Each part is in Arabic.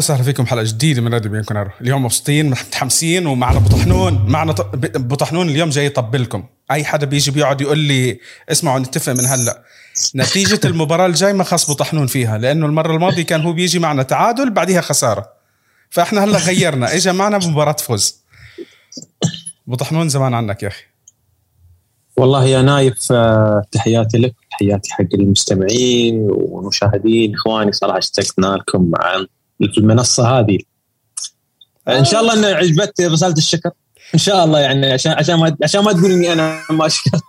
وسهلا فيكم حلقة جديدة من راديو بين كونارو اليوم مبسوطين متحمسين ومعنا ابو طحنون معنا ط- ب- ابو طحنون اليوم جاي يطبلكم أي حدا بيجي بيقعد يقول لي اسمعوا نتفق من هلأ. نتيجة المباراة الجاي ما خص ابو طحنون فيها لأنه المرة الماضية كان هو بيجي معنا تعادل بعدها خسارة. فإحنا هلأ غيرنا. اجى معنا بمباراة فوز. ابو طحنون زمان عنك يا أخي. والله يا نايف آه، تحياتي لك تحياتي حق المستمعين والمشاهدين. إخواني صراحة اشتقنا لكم عن المنصة هذه. إن شاء الله ان عجبت رسالة الشكر. إن شاء الله يعني عشان عشان ما عشان ما تقول إني أنا ما أشكر.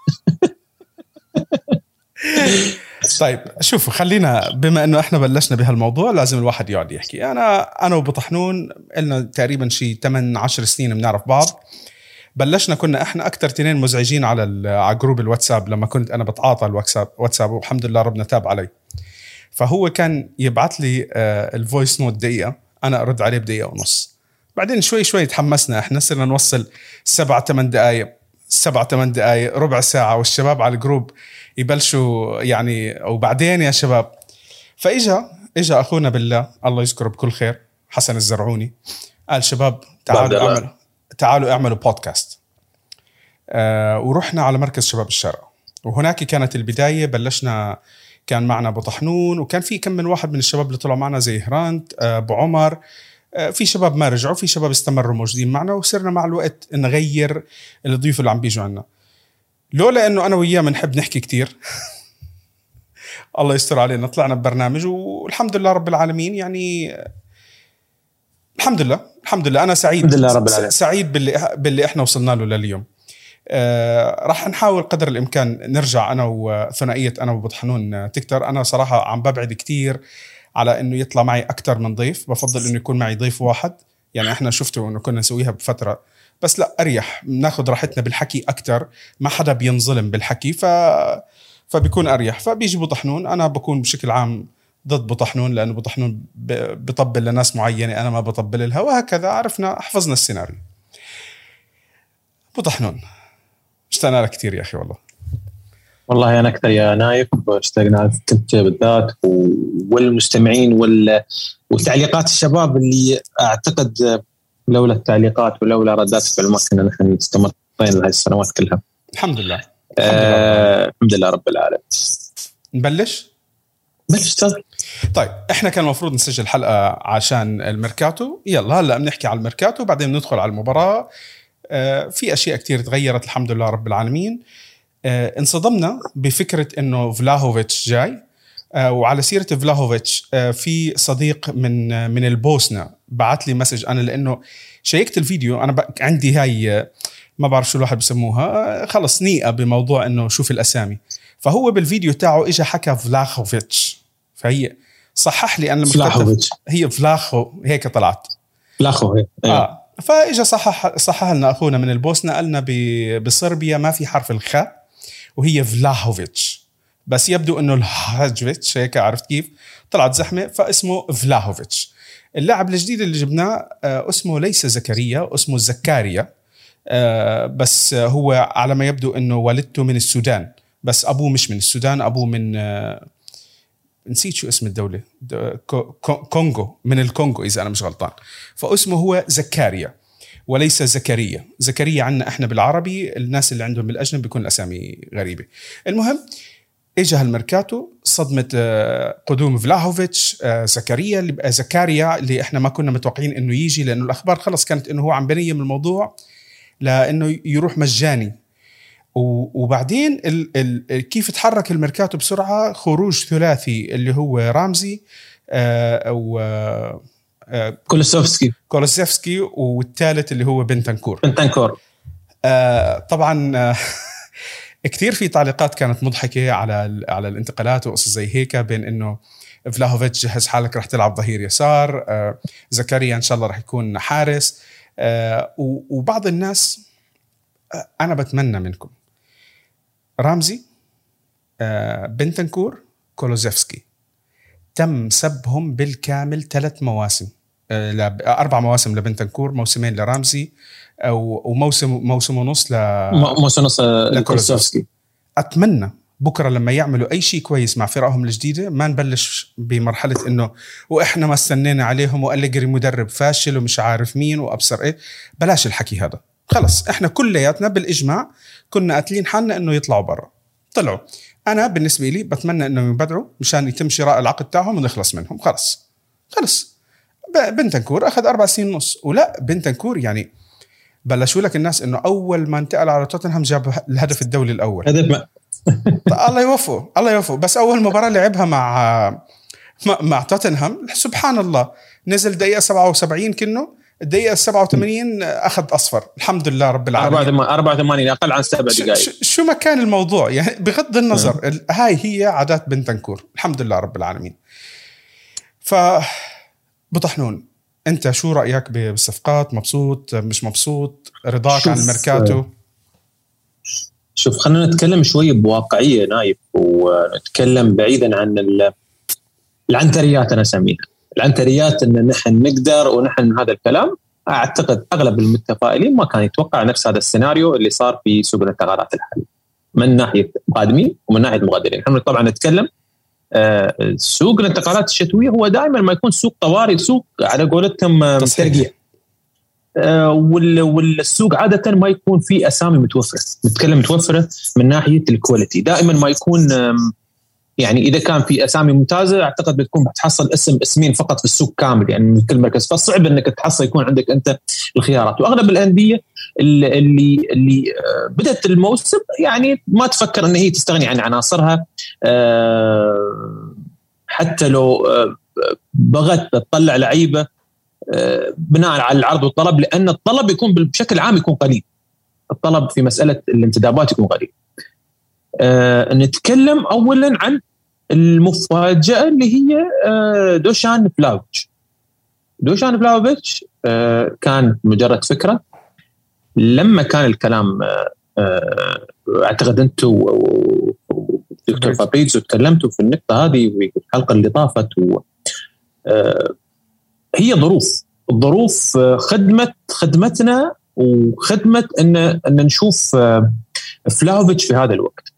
طيب شوفوا خلينا بما إنه إحنا بلشنا بهالموضوع لازم الواحد يقعد يحكي. أنا أنا وابو طحنون لنا تقريبا شي 8 10 سنين بنعرف بعض. بلشنا كنا إحنا أكثر تنين مزعجين على على جروب الواتساب لما كنت أنا بتعاطى الواتساب واتساب والحمد لله ربنا تاب علي. فهو كان يبعث لي آه، ال voice note دقيقة. أنا أرد عليه بدقيقة ونص. بعدين شوي شوي تحمسنا. إحنا صرنا نوصل سبع ثمان دقائق سبع ثمان دقائق ربع ساعة والشباب على ال group يبلشوا يعني وبعدين يا شباب. فإجا إجا أخونا بالله الله يذكره بكل خير حسن الزرعوني. قال شباب تعالوا. أعملوا تعالوا أعملوا بودكاست آه ورحنا على مركز شباب الشارقة وهناك كانت البداية بلشنا كان معنا أبو طحنون وكان في كم من واحد من الشباب اللي طلعوا معنا زي هراند آه، أبو عمر آه، في شباب ما رجعوا في شباب استمروا موجودين معنا وصرنا مع الوقت نغير الضيوف اللي عم بيجوا عنا. لولا إنه أنا وياه بنحب نحكي كتير. الله يستر علينا طلعنا ببرنامج والحمد لله رب العالمين يعني الحمد لله الحمد لله أنا سعيد. الحمد لله رب العالمين. سعيد باللي باللي إحنا وصلنا له لليوم. آه راح نحاول قدر الإمكان نرجع أنا وثنائية أنا وأبو طحنون آه، تكتر. أنا صراحة عم ببعد كتير على إنه يطلع معي أكثر من ضيف. بفضل إنه يكون معي ضيف واحد. يعني إحنا شفتوا إنه كنا نسويها بفترة. بس لا أريح. بناخذ راحتنا بالحكي أكثر ما حدا بينظلم بالحكي ف فبيكون أريح. فبيجي أبو طحنون. أنا بكون بشكل عام ضد أبو طحنون لأنه أبو طحنون ب- بطبل لناس معينة أنا ما بطبل لها وهكذا. عرفنا حفظنا السيناريو. أبو طحنون اشتقنا لك كثير يا أخي والله. والله أنا أكثر يا نايف اشتقنا لك انت بالذات والمستمعين وال... وتعليقات الشباب اللي أعتقد لولا التعليقات ولولا رداتك ما كنا نحن استمرينا هذه السنوات كلها. الحمد لله. آه، الحمد لله رب العالمين. نبلش؟ بس تفضل. طيب إحنا كان المفروض نسجل حلقة عشان الميركاتو. يلا هلا بنحكي على الميركاتو بعدين ندخل على المباراة. في أشياء كتير تغيرت الحمد لله رب العالمين. آه، انصدمنا بفكرة إنه فلاهوفيتش جاي. آه، وعلى سيرة فلاهوفيتش آه، في صديق من آه، من البوسنة بعت لي message. أنا لأنه شيكت الفيديو أنا عندي هاي آه، ما بعرف شو الواحد بسموها. آه، خلص نيئة بموضوع إنه شوف الأسامي. فهو بالفيديو تاعه اجى حكى فلاخوفيتش فهو صحح لي أنا لما فلاخوفيتش هي فلاخو هيك طلعت. فلاخو هي. إيه. فاجى صحح صحح لنا أخونا من البوسنه قالنا بصربيا ما في حرف الخاء وهي فلاهوفيتش. بس يبدو إنه الهاجفيتش هيك عرفت كيف؟ طلعت زحمة فاسمه فلاهوفيتش. اللاعب الجديد اللي جبناه آه، اسمه ليس زكريا اسمه زكاريا. آه، بس هو على ما يبدو إنه والدته من السودان. بس أبوه مش من السودان أبوه من آه، نسيت شو اسم كو- كونغو من الكونغو إذا أنا مش غلطان. فاسمه هو زكاريا وليس زكريا. زكريا عنا إحنا بالعربي الناس اللي عندهم بالأجنبي بيكون الأسامي غريبة. المهم اجى هالميركاتو صدمه آه، قدوم فلاهوفيتش آه، زكريا اللي آه، زكاريا اللي إحنا ما كنا متوقعين إنه يجي لأنه الأخبار خلص كانت إنه هو عم بنيم الموضوع لإنه يروح مجاني. وبعدين ال ال كيف تحرك الميركاتو بسرعة؟ خروج ثلاثي اللي هو رامزي آه، و آه، آه، كولوسوفسكي كولوسيفسكي والثالث اللي هو بنتنكور بنتنكور آه طبعا آه كثير في تعليقات كانت مضحكة على ال- على الانتقالات وقصص زي هيك بين إنه فلاهوفيتش جهز حالك رح تلعب ظهير يسار آه زكريا إن شاء الله رح يكون حارس. آه وبعض الناس آه أنا بتمنى منكم رامزي آه بنتنكور كولوزيفسكي. تم سبهم بالكامل ثلاث مواسم. آه أربع مواسم لبنتنكور موسمين لرامزي أو وموسم موسم ونص ل موسم نص كولوسوفسكي أتمنى بكرة لما يعملوا أي شيء كويس مع فرقهم الجديدة ما نبلش بمرحلة إنه وإحنا ما استنينا عليهم والجري مدرب فاشل ومش عارف مين وأبصر إيه. بلاش الحكي هذا. خلص إحنا كلياتنا بالإجماع كنا قاتلين حالنا إنه يطلعوا برا. طلعوا. أنا بالنسبة لي بتمنى إنهم يبدعوا مشان يتم شراء العقد تاعهم ونخلص منهم. خلص. خلص. بنتنكور أخذ أربع سنين ونص. ولا بنتنكور يعني بلشوا لك الناس إنه أول ما انتقل على توتنهام جاب الهدف الدولي الأول. هدف ما. الله يوفقه الله يوفقه. بس أول مباراة لعبها مع مع توتنهام سبحان الله نزل دقيقة 77 كنه الدقيقة 87 أخذ أصفر. الحمد لله رب العالمين. 84 أقل عن سبع دقائق. شو ما كان الموضوع يعني بغض النظر م. هاي هي عادات بنتنكور الحمد لله رب العالمين. ف بطحنون أنت شو رأيك بالصفقات مبسوط؟ مش مبسوط؟ رضاك عن الميركاتو شوف خلينا نتكلم شوي بواقعية نايف ونتكلم بعيدا عن العنتريات أنا أسميها. العنتريات إن نحن نقدر ونحن من هذا الكلام أعتقد أغلب المتفائلين ما كان يتوقع نفس هذا السيناريو اللي صار في سوق الانتقالات الحالي من ناحية قادمين ومن ناحية مغادرين، إحنا طبعا نتكلم آه، سوق الانتقالات الشتوية هو دائما ما يكون سوق طوارئ سوق على قولتهم ترقيع آه، والسوق عادة ما يكون في أسامي متوفرة. نتكلم متوفرة من ناحية الكواليتي. دائما ما يكون يعني إذا كان في أسامي ممتازة أعتقد بتكون بتحصل اسم اسمين فقط في السوق كامل يعني من كل مركز. فصعب إنك تحصل يكون عندك أنت الخيارات. وأغلب الأندية اللي اللي آه، بدأت الموسم يعني ما تفكر إن هي تستغني عن عناصرها. آه، حتى لو آه، بغت تطلع لعيبة بناء على العرض والطلب لأن الطلب يكون بشكل عام يكون قليل. الطلب في مسألة الانتدابات يكون قليل. نتكلم اولا عن المفاجأة اللي هي آه دوشان فلاهوفيتش دوشان فلاهوفيتش آه كان مجرد فكرة. لما كان الكلام آه, آه، أعتقد انت ودكتور فابريزو تكلمتوا في النقطة هذه في الحلقة اللي طافت و آه، هي ظروف. الظروف آه، خدمت خدمتنا وخدمت ان إن نشوف فلاوفيتش في هذا الوقت.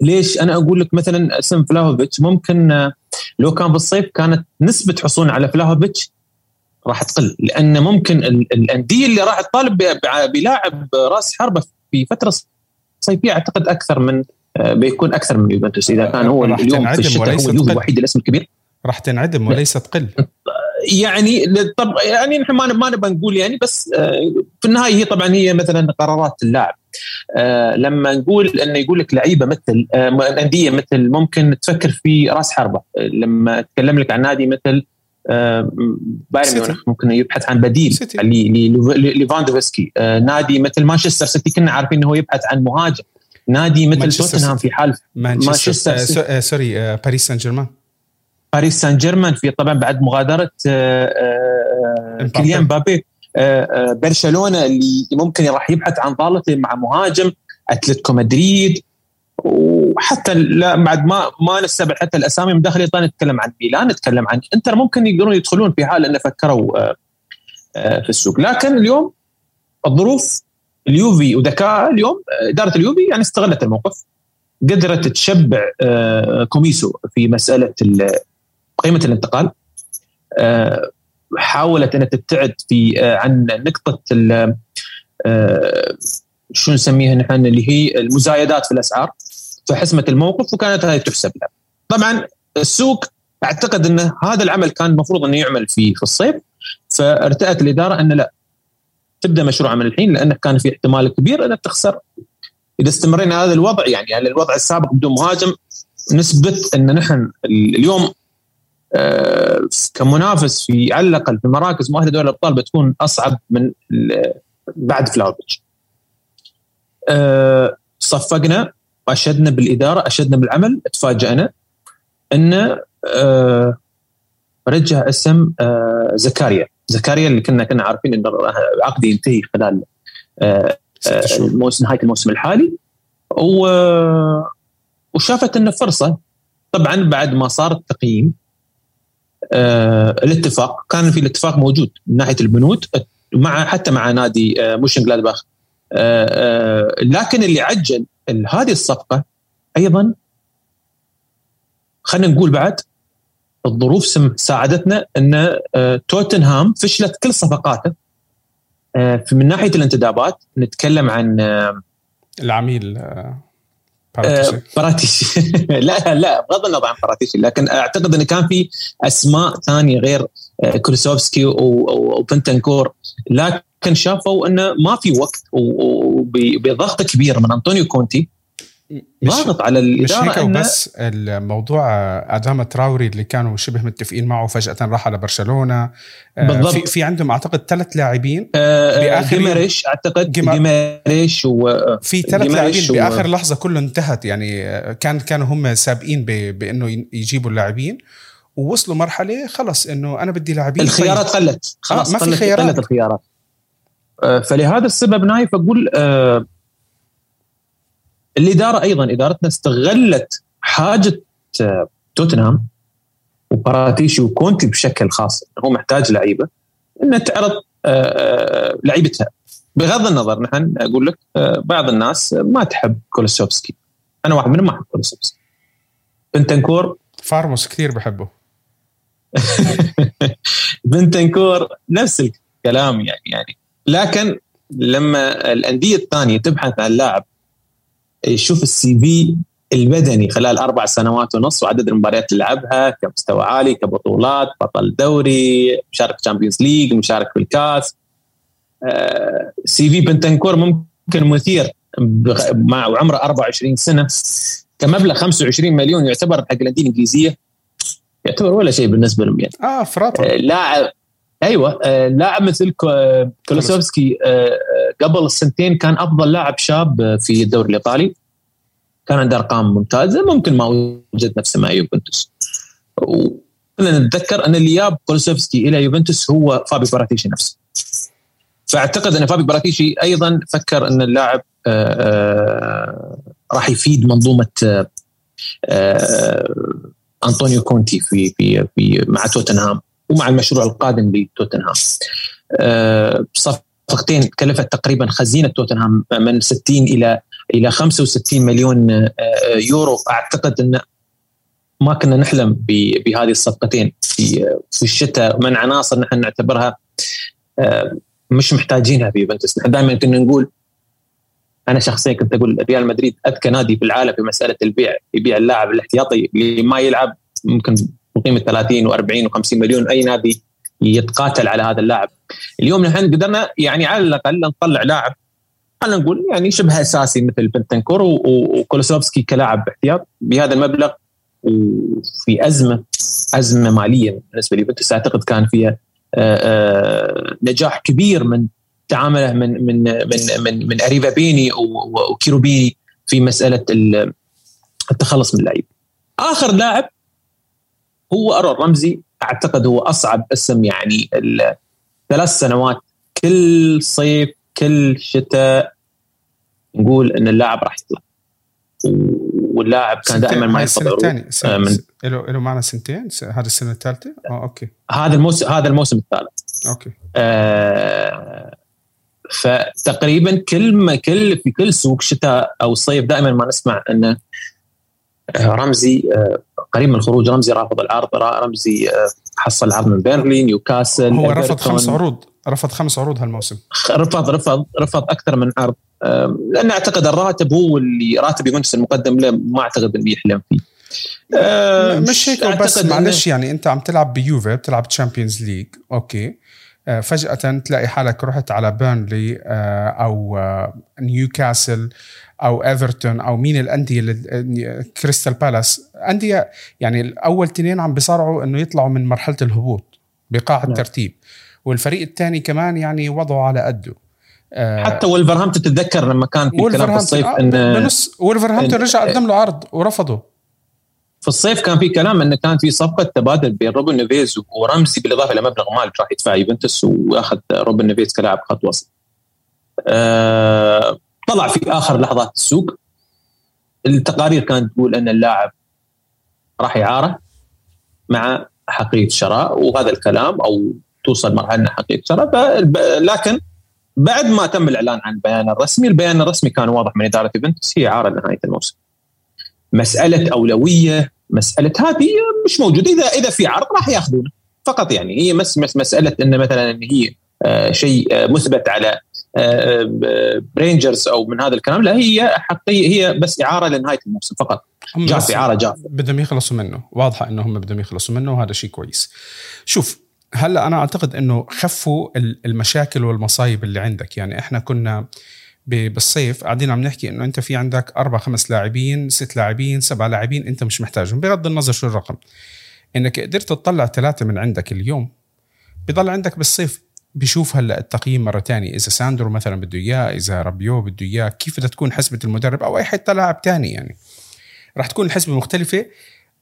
ليش أنا أقول لك مثلا اسم فلاهوفيتش؟ ممكن آه، لو كان بالصيف كانت نسبة حصولنا على فلاهوفيتش راح تقل لأن ممكن الأندية اللي راح تطالب بلاعب راس حربة في فترة صيفيه أعتقد أكثر من آه، بيكون أكثر من يوفنتوس إذا كان هو اليوم في الشتاء هو الوحيد الاسم الكبير. راح تنعدم وليس تقل. يعني طب يعني نحن ما ما نبغى نقول يعني بس آه، في النهاية هي طبعا هي مثلا قرارات اللاعب. آه، لما نقول إنه يقول لك لعيبة مثل آه، أندية مثل ممكن تفكر في راس حربة. لما اتكلم لك عن نادي مثل بايرن ميونخ ممكن يبحث عن بديل ليفاندوفسكي. نادي مثل مانشستر سيتي كنا عارفين إنه هو يبحث عن مهاجم. نادي مثل توتنهام في حال مانشستر sorry باريس سان جيرمان. باريس سان جيرمان في طبعا بعد مغادرة آه، آه، كيليان مبابي آه، برشلونة اللي ممكن راح يبحث عن ضالته مع مهاجم أتلتيكو مدريد. وحتى لا بعد ما ما نستبعد حتى الأسامي من داخل إيطاليا نتكلم عن ميلان نتكلم عن إنتر. ممكن يقدرون يدخلون في حال إنه فكروا في السوق. لكن اليوم الظروف اليوفي وذكاء اليوم إدارة اليوفي يعني استغلت الموقف. قدرت تشبع كوميسو في مسألة قيمة الانتقال. آه، حاولت انها تبتعد في آه، عن نقطة آه، شو نسميها نحن اللي هي المزايدات في الأسعار فحسمت الموقف وكانت هذه تحسب لها. طبعا السوق أعتقد أن هذا العمل كان المفروض انه يعمل في في الصيف فارتأت الإدارة أن لا. تبدأ مشروع من الحين لأنه كان في احتمال كبير انك تخسر. إذا استمرينا هذا الوضع يعني, الوضع السابق بدون مهاجم نسبه أن نحن اليوم كمنافس في على الأقل في مراكز مؤهلة دوري الأبطال بتكون أصعب من بعد فلاوفيتش. آه، صفقنا وأشدنا بالإدارة أشدنا بالعمل تفاجئنا أن آه، رجع اسم زكاريا. زكاريا اللي كنا كنا عارفين انه عقده ينتهي خلال الموسم نهاية الموسم الحالي. و وشافت انه فرصة. طبعا بعد ما صار التقييم آه الاتفاق. كان في الاتفاق موجود من ناحية البنود مع حتى مع نادي آه موشن جلادباخ. آه آه لكن اللي عجل هذه الصفقة أيضا خلينا نقول بعد الظروف ساعدتنا إن آه، توتنهام فشلت كل صفقاته. آه، من ناحية الانتدابات نتكلم عن آه، العميل باراتيشي لا لا بغض النظر عن باراتيشي لكن أعتقد انه كان في أسماء ثانية غير كولوسوفسكي وبنتنكور. لكن شافوا إنه ما في وقت وبضغط كبير من أنطونيو كونتي. ضاغط على الإدارة مش هيك وبس الموضوع ادام تراوري اللي كانوا شبه متفقين معه فجأة راح على برشلونة آه، بالضبط في, في عندهم أعتقد ثلاث لاعبين آه باخر جيماريش أعتقد جيماريش و في ثلاث لاعبين. بآخر لحظة كله انتهت يعني آه، كان كانوا هم سابقين. بإنه يجيبوا اللاعبين ووصلوا مرحلة خلص إنه أنا بدي لاعبين الخيارات طيب. قلت خلاص آه ما في خيارات قلت الخيارات آه فلهذا السبب نايف أقول آه الإدارة أيضا إدارتنا استغلت حاجة آه، توتنهام وباراتيشي وكونتي بشكل خاص هو محتاج لعيبة انها تعرض آه، آه، لعيبتها. بغض النظر نحن أقول لك بعض الناس ما تحب كولوسوفسكي. أنا واحد منهم ما أحب كولوسوفسكي. بنتنكور فارموس كثير بحبه. بنتنكور نفس الكلام يعني يعني. لكن لما الأندية الثانية تبحث عن لاعب يشوف ال CV البدني خلال أربع سنوات ونص وعدد المباريات اللي لعبها كمستوى عالي كبطولات بطل دوري مشارك Champions League مشارك في الكاس. آه، CV بنتنكور ممكن مثير مع عمره 24 سنة. كمبلغ 25 مليون يعتبر حق الأندية الإنجليزية. يعتبر ولا شيء بالنسبة لهم يعني. آه فراتر آه لاعب أيوه آه لاعب مثل كولوسوفسكي آه قبل السنتين كان أفضل لاعب شاب في الدوري الإيطالي. كان عنده أرقام ممتازة ممكن ما وجد نفسه مع يوفنتوس. وكلنا نتذكر أن اللي جاب كولوسوفسكي إلى يوفنتوس هو فابي باراتيشي نفسه. فأعتقد أن فابي باراتيشي أيضا فكر أن اللاعب آه، آه، راح يفيد منظومة آه، أنطونيو كونتي في في في مع توتنهام. ومع المشروع القادم لتوتنهام صفقتين كلفت تقريبا خزينة توتنهام من 60 إلى إلى 65 مليون آه، يورو. أعتقد إن ما كنا نحلم بهذه الصفقتين في في الشتاء. من عناصر نحن نعتبرها آه، مش محتاجينها في يوفنتوس. نحن دائما كنا نقول أنا شخصيا كنت أقول ريال مدريد أذكى نادي في العالم في مسألة البيع يبيع اللاعب الاحتياطي اللي ما يلعب ممكن بقيمه 30 و40 و50 مليون. أي نادي يتقاتل على هذا اللاعب. اليوم نحن قدرنا يعني على الأقل نطلع لاعب خلينا نقول يعني شبه أساسي مثل بنتنكور وكولوسوفسكي كلاعب احتياط بهذا المبلغ وفي أزمة أزمة مالية بالنسبة ليوفنتوس. أعتقد كان فيها آه، آه، نجاح كبير من تعامله من من من من, من أريفا بيني وكيروبيني في مسألة التخلص من اللعيب. آخر لاعب هو أرون رمزي أعتقد هو أصعب اسم يعني ثلاث سنوات كل صيف كل شتاء نقول إن اللاعب راح يطلع. واللاعب كان دائما ما الثاني آه، من له له معنا سنتين؟ هذا السنة الثالثة؟ آه أوكي. هذا الموسم هذا الموسم الثالث. أوكي. آه فتقريبا كل ما كل في كل سوق شتاء أو صيف دائما ما نسمع انه آه، رمزي آه، قريب من خروج رمزي رافض العرض رمزي حصل عرض من بيرنلي نيوكاسل هو رفض خمس عروض رفض خمس عروض هالموسم. رفض رفض رفض أكثر من عرض. لأن أعتقد الراتب هو اللي راتب يوفنتوس المقدم له ما أعتقد إنه يحلم فيه. مش هيك بس معلش يعني أنت عم تلعب بيوفي بتلعب Champions League أوكي. آه، فجأة تلاقي حالك رحت على بيرنلي آه، أو آه، نيوكاسل أو إيفرتون أو مين الأندية اللي كريستال بالاس أندية يعني الأول تنين عم بيصارعوا إنه يطلعوا من مرحلة الهبوط بقاع نعم. الترتيب والفريق الثاني كمان يعني وضعه على قده آه، حتى ولفرهامبتون تتذكر لما كان في كلام في الصيف آه ان بنص ولفرهامبتون رجع قدم له عرض ورفضه في الصيف كان في كلام انه كان في صفقة تبادل بين روبن نيفيز ورمزي بالإضافة إلى مبلغ مالي راح يدفع يوفنتوس وأخذ روبن نيفيز كلاعب خط وسط. آه طلع في آخر لحظات السوق. التقارير كانت تقول أن اللاعب راح يعاره مع أحقية شراء وهذا الكلام أو توصل مرحلة أحقية شراء. لكن بعد ما تم الإعلان عن البيان الرسمي، البيان الرسمي كان واضح من إدارة يوفنتوس هي اعاره لنهاية الموسم. مسألة أولوية مسألة هذه مش موجودة. اذا إذا في عرض راح ياخذونه. فقط يعني هي مس مس مسألة أن مثلا هي آه شيء آه مثبت على برينجرز أو من هذا الكلام لا هي حقيقية هي بس إعارة لنهاية الموسم فقط. جاف إعارة جاف بدهم يخلصوا منه. واضحة إنه هم بدهم يخلصوا منه وهذا شيء كويس. شوف هلا أنا أعتقد إنه خفوا المشاكل والمصايب اللي عندك. يعني إحنا كنا بالصيف قاعدين عم نحكي إنه أنت في عندك أربع خمس لاعبين ست لاعبين سبع لاعبين أنت مش محتاجهم. بغض النظر شو الرقم. إنك قدرت تطلع ثلاثة من عندك اليوم بضل عندك بالصيف بشوف هلا التقييم مرة ثانية إذا ساندرو مثلا بده إياه إذا رابيو بده إياه كيف بدها تكون حسبة المدرب أو أي حتى لاعب ثاني يعني؟ راح تكون الحسبة مختلفة.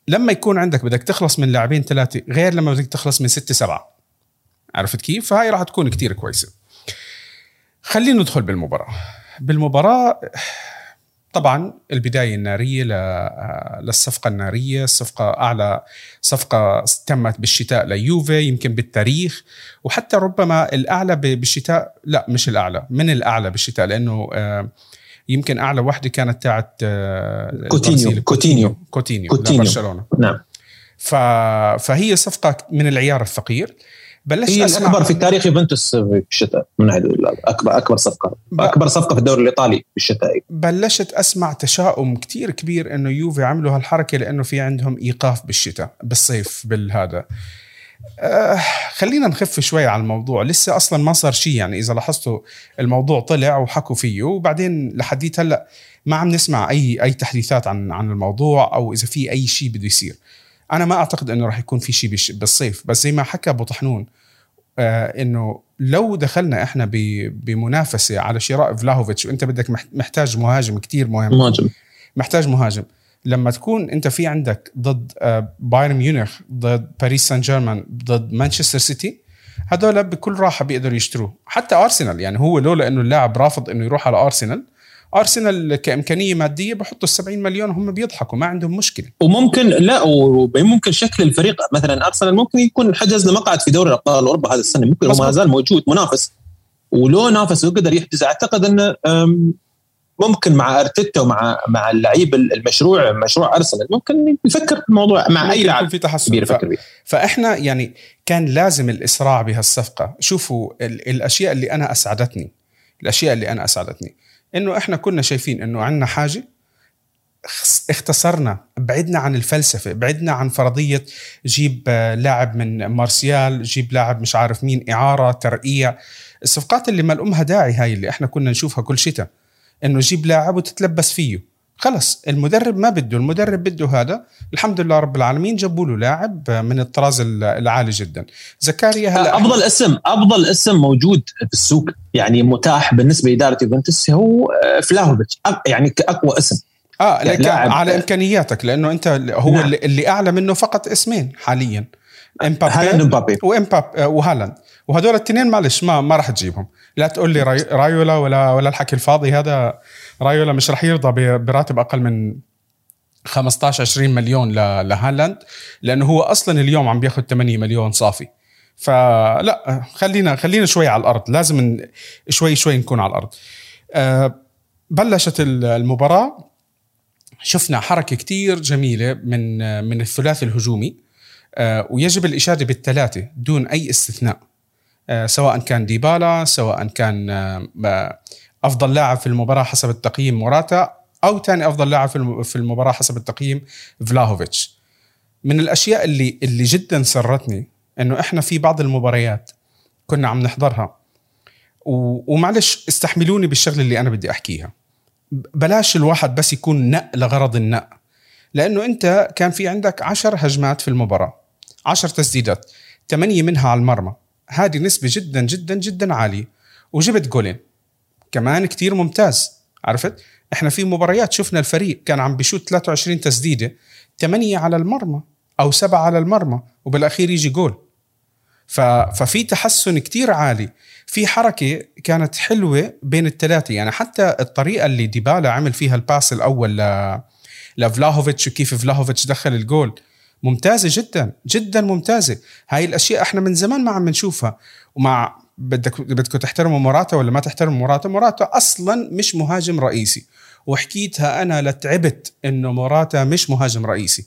لما يكون عندك بدك تخلص من لاعبين ثلاثة غير لما بدك تخلص من ستة سبعة. عرفت كيف؟ فهاي راح تكون كتير كويسة. خلينا ندخل بالمباراة. بالمباراة طبعا البداية النارية للصفقة النارية الصفقه أعلى صفقة تمت بالشتاء ليوفي يمكن بالتاريخ. وحتى ربما الأعلى بالشتاء لا مش الأعلى من الأعلى بالشتاء لأنه آه، يمكن أعلى واحدة كانت تاعت آه، كوتينيو كوتينيو. كوتينيو كوتينيو. برشلونة. نعم. فهي صفقة من العيار الثقيل بلشت هي أسمع. الاكبر في تاريخ يوفنتوس في الشتاء من اكبر أكبر صفقة. ب... أكبر صفقة في الدوري الإيطالي في الشتاء. بلشت أسمع تشاؤم كتير كبير إنه يوفي عملوا هالحركة لأنه في عندهم إيقاف بالشتاء بالصيف بالهذا. آه خلينا نخف شوي على الموضوع. لسه أصلا ما صار شيء يعني إذا لاحظتوا الموضوع طلع وحكوا فيه. وبعدين لحديت هلأ ما عم نسمع اي أي تحديثات عن عن الموضوع أو إذا في أي شيء بده يصير. أنا ما أعتقد إنه راح يكون في شيء بالصيف بس زي ما حكى أبو طحنون آه إنه لو دخلنا إحنا بمنافسة على شراء فلاهوفيتش وأنت بدك محتاج مهاجم كتير مهم. مهاجم. محتاج مهاجم. لما تكون أنت في عندك ضد آه بايرن ميونخ ضد باريس سان جيرمان ضد مانشستر سيتي هدول بكل راحة بيقدروا يشتروه. حتى أرسنال يعني هو لولا إنه اللاعب رافض إنه يروح على أرسنال أرسنال كإمكانية مادية بحطوا ال 70 مليون وهم بيضحكوا ما عندهم مشكلة. وممكن لا وممكن شكل الفريق مثلا أرسنال ممكن يكون حجز مقعد في دوري ابطال أوروبا هذا السنة ممكن ما زال موجود منافس. ولو نافس وقدر يحجز أعتقد إنه ممكن مع أرتيتا ومع مع اللعيب المشروع مشروع أرسنال ممكن يفكر في الموضوع مع أي لاعب في تحسن. كبير يفكر فيه. فإحنا يعني كان لازم الإسراع بهالصفقة. شوفوا الأشياء اللي أنا أسعدتني الأشياء اللي أنا أسعدتني. إنه إحنا كنا شايفين إنه عندنا حاجة اختصرنا بعدنا عن الفلسفة بعدنا عن فرضية جيب لاعب من مارسيال جيب لاعب مش عارف مين إعارة ترقيع. الصفقات اللي ما داعي هاي اللي إحنا كنا نشوفها كل شتاء إنه جيب لاعب وتتلبس فيه. خلص المدرب ما بده المدرب بده هذا. الحمد لله رب العالمين جابوا له لاعب من الطراز العالي جدا. زكاريا هلا أفضل اسم أفضل اسم موجود في السوق يعني متاح بالنسبة لإدارة يوفنتوس هو آه، فلاهوفيتش. يعني كأقوى اسم. آه يعني على إمكانياتك لأنه أنت هو نعم. اللي أعلى منه فقط اسمين حاليا. امبابي. ومبابي وامباب آه، وهالاند. وهدول الاثنين معلش ما ما راح تجيبهم. لا تقول لي رايولا ولا ولا الحكي الفاضي هذا. رايولا مش راح يرضى براتب أقل من 15 20 مليون لهالاند لأنه هو أصلا اليوم عم بياخذ 8 مليون صافي. فلا خلينا خلينا شوي على الأرض. لازم شوي شوي نكون على الأرض. أه بلشت المباراة. شفنا حركة كتير جميلة من من الثلاثي الهجومي. ويجب الإشادة بالثلاثة دون أي استثناء. أه سواء كان ديبالا سواء كان أه أفضل لاعب في المباراة حسب التقييم موراتا أو ثاني أفضل لاعب في المباراة حسب التقييم فلاهوفيتش. من الأشياء اللي اللي جدا سرتني إنه إحنا في بعض المباريات كنا عم نحضرها. ومعلش استحملوني بالشغلة اللي أنا بدي أحكيها. بلاش الواحد بس يكون نق لغرض النق لأنه أنت كان في عندك عشر هجمات في المباراة. عشر تسديدات ثمانية منها على المرمى. هذه نسبة جدا جدا جدا عالية. وجبت جولين. كمان كتير ممتاز. عرفت؟ إحنا في مباريات شفنا الفريق كان عم بيشوت 23 تسديدة 8 على المرمى أو 7 على المرمى وبالأخير يجي جول. ف... ففي تحسن كتير عالي. في حركة كانت حلوة بين الثلاثة. يعني حتى الطريقة اللي ديبالا عمل فيها ال pass الأول ل لفلاهوفيتش وكيف فلاهوفيتش دخل الجول. ممتازة جدا جدا ممتازة. هاي الأشياء إحنا من زمان ما عم نشوفها. ومع بدك بدكم تحترموا موراتا ولا ما تحترموا موراتا؟ موراتا أصلا مش مهاجم رئيسي. وحكيتها أنا لتعبت إنه موراتا مش مهاجم رئيسي.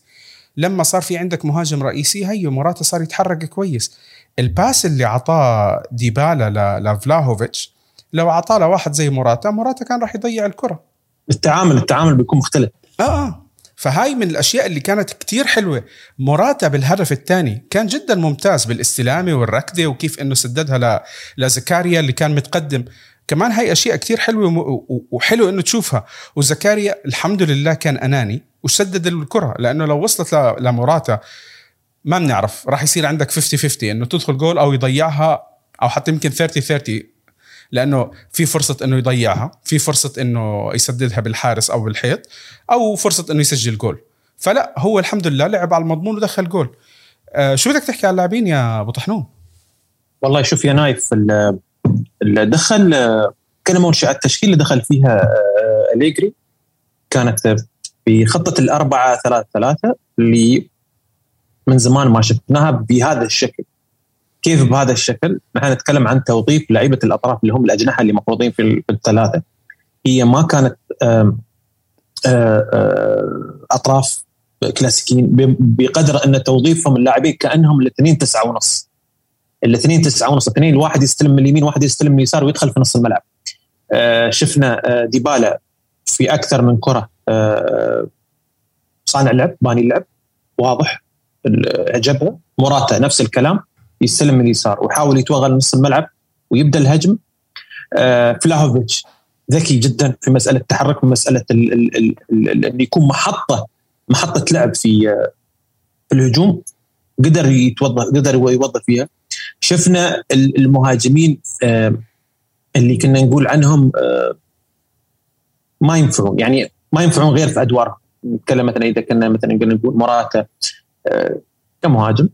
لما صار في عندك مهاجم رئيسي هي موراتا صار يتحرك كويس. ال pass اللي عطاه ديبالا لفلاهوفيتش لو عطاه لواحد زي موراتا موراتا كان راح يضيع الكرة. التعامل التعامل بيكون مختلف. آه آه. فهاي من الأشياء اللي كانت كتير حلوة. موراتا بالهدف الثاني كان جدا ممتاز بالاستلامة والركضة وكيف إنه سددها. لزكاريا اللي كان متقدم. كمان هاي أشياء كتير حلوة وحلو إنه تشوفها. وزكاريا الحمد لله كان أناني وسدد الكرة لأنه لو وصلت لموراتا ما بنعرف. راح يصير عندك 50 50 إنه تدخل جول أو يضيعها أو حتى يمكن 30 30 لأنه في فرصة إنه يضيعها في فرصة إنه يسددها بالحارس أو بالحيط أو فرصة إنه يسجل جول. فلا هو الحمد لله لعب على المضمون ودخل جول. آه شو بدك تحكي عن اللاعبين يا أبو طحنون؟ والله شوف يا نايف اللي دخل كلمة منشأة التشكيل اللي دخل فيها آه، أليجري. كانت في خطة الأربعة ثلاثة ثلاثة اللي من زمان ما شفناها بهذا الشكل. كيف بهذا الشكل؟ نحن نتكلم عن توظيف لعيبة الأطراف اللي هم الأجنحة اللي مفروضين في الثلاثة. هي ما كانت أطراف كلاسيكيين بقدر أن توظيفهم اللاعبين كأنهم الاثنين تسعة ونص. الاثنين تسعة ونص اثنين الواحد يستلم من اليمين واحد يستلم من اليسار ويدخل في نص الملعب. شفنا ديبالا في أكثر من كرة صانع لعب باني اللعب واضح عجبها موراتا نفس الكلام يستلم من اليسار ويحاول يتوغل نص الملعب ويبدأ الهجم. آه فلاهوفيتش ذكي جدا في مسألة التحرك ومساله إنه يكون محطه محطة لعب في آه، في الهجوم. قدر يتوظف قدر يوظف فيها. شفنا المهاجمين آه اللي كنا نقول عنهم ما ينفعون. يعني ما ينفعون غير في ادوارهم نتكلم مثلا إذا كنا مثلا نقول مراتا آه كمهاجم.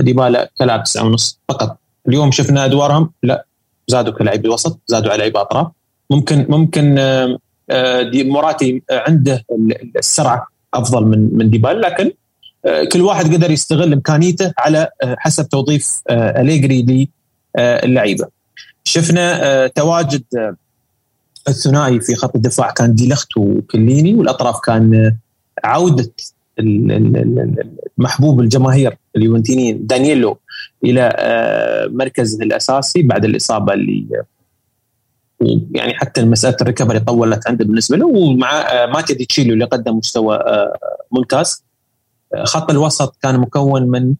ديبالا كلاعب تسعة ونص فقط اليوم شفنا أدوارهم لا زادوا كلاعب الوسط زادوا على لعيبه أطراف ممكن ممكن آه، دي موراتي عنده السرعة أفضل من من ديبالا لكن آه، كل واحد قدر يستغل إمكانيته على آه، حسب توظيف أليجري للعيبه. شفنا تواجد الثنائي في خط الدفاع كان ديلخت وكليني والأطراف كان عودة محبوب الجماهير اليوفنتينيين دانييلو إلى آه، مركزه الأساسي بعد الإصابة اللي يعني حتى مسألة ال recovery طولت عنده بالنسبة له ومع آه، ماتيا دي تشيليو اللي قدم مستوى آه، ممتاز. خط الوسط كان مكون من